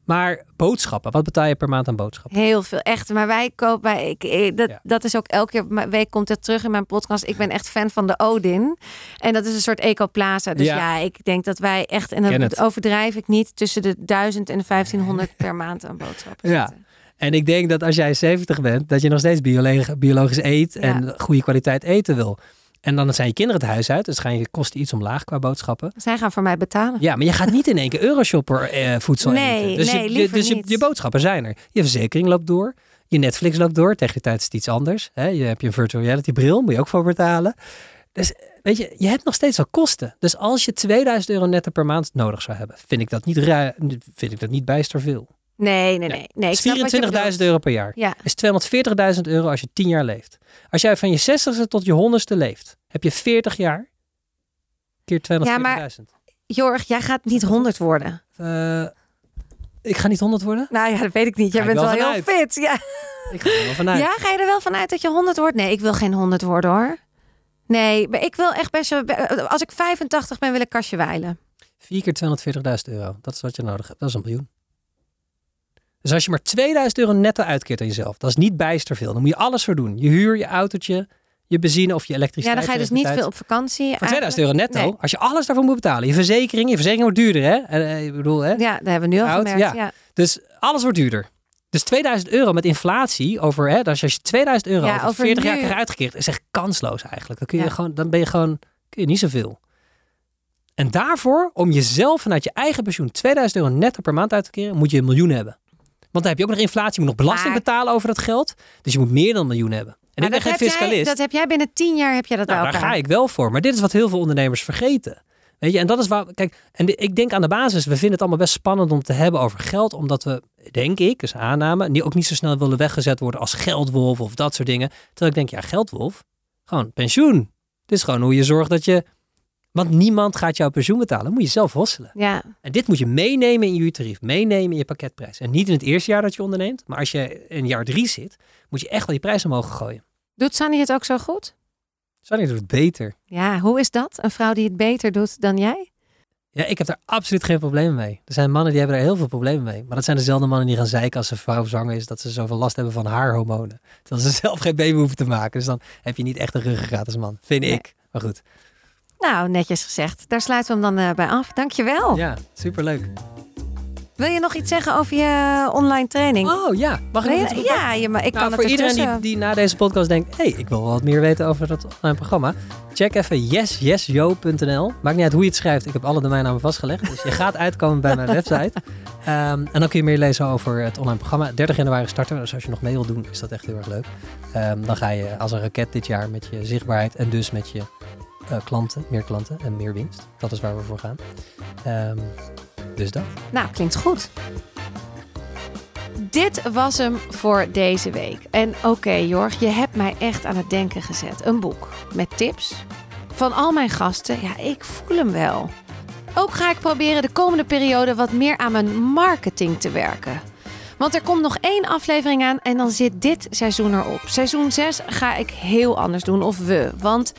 Maar boodschappen, wat betaal je per maand aan boodschappen? Heel veel, echt. Maar wij kopen, wij, ik, ik- dat, Ja. dat is ook elke week komt het terug in mijn podcast. Ik ben echt fan van de Odin. En dat is een soort ecoplaza. Dus ja, Ja. ik denk dat wij echt, en dat overdrijf ik niet, tussen de 1000 en de 1500 per maand aan boodschappen Ja. zitten. En ik denk dat als jij 70 bent, dat je nog steeds biologisch, biologisch eet en goede kwaliteit eten wil. En dan zijn je kinderen het huis uit, dus gaan je kosten iets omlaag qua boodschappen. Zij gaan voor mij betalen. Ja, maar je gaat niet in één keer Euroshopper eh, voedsel Nee, eten. Dus, nee, je, dus je, je boodschappen zijn er. Je verzekering loopt door. Je Netflix loopt door. Tegen die tijd is het iets anders. Hè? Je hebt je virtual reality bril, moet je ook voor betalen. Dus weet je, je hebt nog steeds wel kosten. Dus als je 2000 euro netto per maand nodig zou hebben, vind ik dat niet, vind ik dat niet bijster veel. Nee, nee, nee. nee. je 24.000 bedoelt. euro per jaar Ja, is 240.000 euro als je 10 jaar leeft. Als jij van je 60ste tot je 100ste leeft, heb je 40 jaar keer 240.000. Ja, maar- Jorg, jij gaat niet 100 worden. Eh, ik ga niet 100 worden? Nou ja, dat weet ik niet. Jij Ga bent wel wel heel fit. Ja. Ik ga er wel vanuit. ja, ga je er wel vanuit dat je 100 wordt? Nee, ik wil geen 100 worden hoor. Nee, maar ik wil echt best wel... Als ik 85 ben, wil ik kastje wijlen. 4 keer 240.000 euro. Dat is wat je nodig hebt. Dat is een miljoen. Dus als je maar 2000 euro netto uitkeert aan jezelf, dat is niet bijster veel. Dan moet je alles voor doen. Je huur, je autootje, je benzine of je Ja, elektriciteit. dan ga je dus niet veel op vakantie. Voor 2000 euro netto, Nee. als je alles daarvoor moet betalen. Je verzekering, je verzekering wordt duurder hè. En, eh, ik bedoel hè. Ja, dat hebben we nu al Oud, gemerkt. ja. Ja. Dus alles wordt duurder. Dus 2000 euro met inflatie over, hè, als je 2000 euro Ja, over, over 40 jaar krijgt uitgekeerd, is echt kansloos eigenlijk. Dan, kun je Ja. gewoon, dan ben je gewoon, kun je niet zoveel. En daarvoor, om jezelf vanuit je eigen pensioen 2000 euro netto per maand uit te keren, moet je een miljoen hebben. Want dan heb je ook nog inflatie, je moet nog belasting Maar- betalen over dat geld. Dus je moet meer dan een miljoen hebben. En Maar ik ben geen jij- fiscalist. dat heb jij binnen tien jaar heb jij dat Nou, daar ga ik wel voor. Maar dit is wat heel veel ondernemers vergeten. Weet je, en dat is waar. Kijk, en de- ik denk aan de basis, we vinden het allemaal best spannend om te hebben over geld, omdat we, denk ik, dus aanname, niet, ook niet zo snel willen weggezet worden als geldwolf of dat soort dingen. Terwijl ik denk, ja, geldwolf, gewoon pensioen. Het is gewoon hoe je zorgt dat je. Want niemand gaat jouw pensioen betalen. Dan moet je zelf hosselen. Ja, En dit moet je meenemen in je tarief, meenemen in je pakketprijs. En niet in het eerste jaar dat je onderneemt, maar als je in jaar drie zit, moet je echt wel je prijs omhoog gooien. doet Sunny het ook zo goed? Sanny doet het beter. Ja, hoe is dat? Een vrouw die het beter doet dan jij? Ja, ik heb daar absoluut geen probleem mee. Er zijn mannen die hebben daar heel veel problemen mee. Maar dat zijn dezelfde mannen die gaan zeiken als een vrouw zwanger is dat ze zoveel last hebben van haarhormonen. Terwijl ze zelf geen baby hoeven te maken. Dus dan heb je niet echt een ruggengraat als man, vind Nee. ik. Maar goed, Nou, netjes gezegd. Daar sluiten we hem dan eh, bij af. Dankjewel. ja, superleuk. Wil je nog iets zeggen over je online training? Oh ja, mag ik je- ja, je, maar ik Nou, kan voor het iedereen die, na deze podcast denkt, hé, hey, ik wil wel wat meer weten over dat online programma. Check even yesyesyo.nl. Maakt niet uit hoe je het schrijft. Ik heb alle domeinnamen vastgelegd. Dus je gaat uitkomen bij mijn website. Ehm, en dan kun je meer lezen over het online programma. 30 januari starten. Dus als je nog mee wil doen, is dat echt heel erg leuk. Ehm, dan ga je als een raket dit jaar met je zichtbaarheid en dus met je eh, klanten, meer klanten en meer winst. Dat is waar we voor gaan. Ehm, dus dat. Nou, klinkt goed. Dit was hem voor deze week. En oké, Jorg, je hebt mij echt aan het denken gezet. Een boek met tips van al mijn gasten. Ja, ik voel hem wel. Ook ga ik proberen de komende periode wat meer aan mijn marketing te werken. Want er komt nog één aflevering aan en dan zit dit seizoen erop. Seizoen 6 ga ik heel anders doen, of we. Want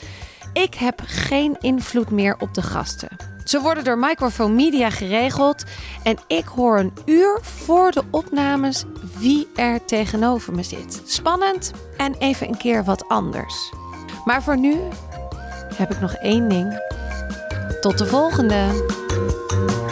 ik heb geen invloed meer op de gasten. Ze worden door Microphone Media geregeld en ik hoor een uur voor de opnames wie er tegenover me zit. Spannend en even een keer wat anders. Maar voor nu heb ik nog één ding. Tot de volgende!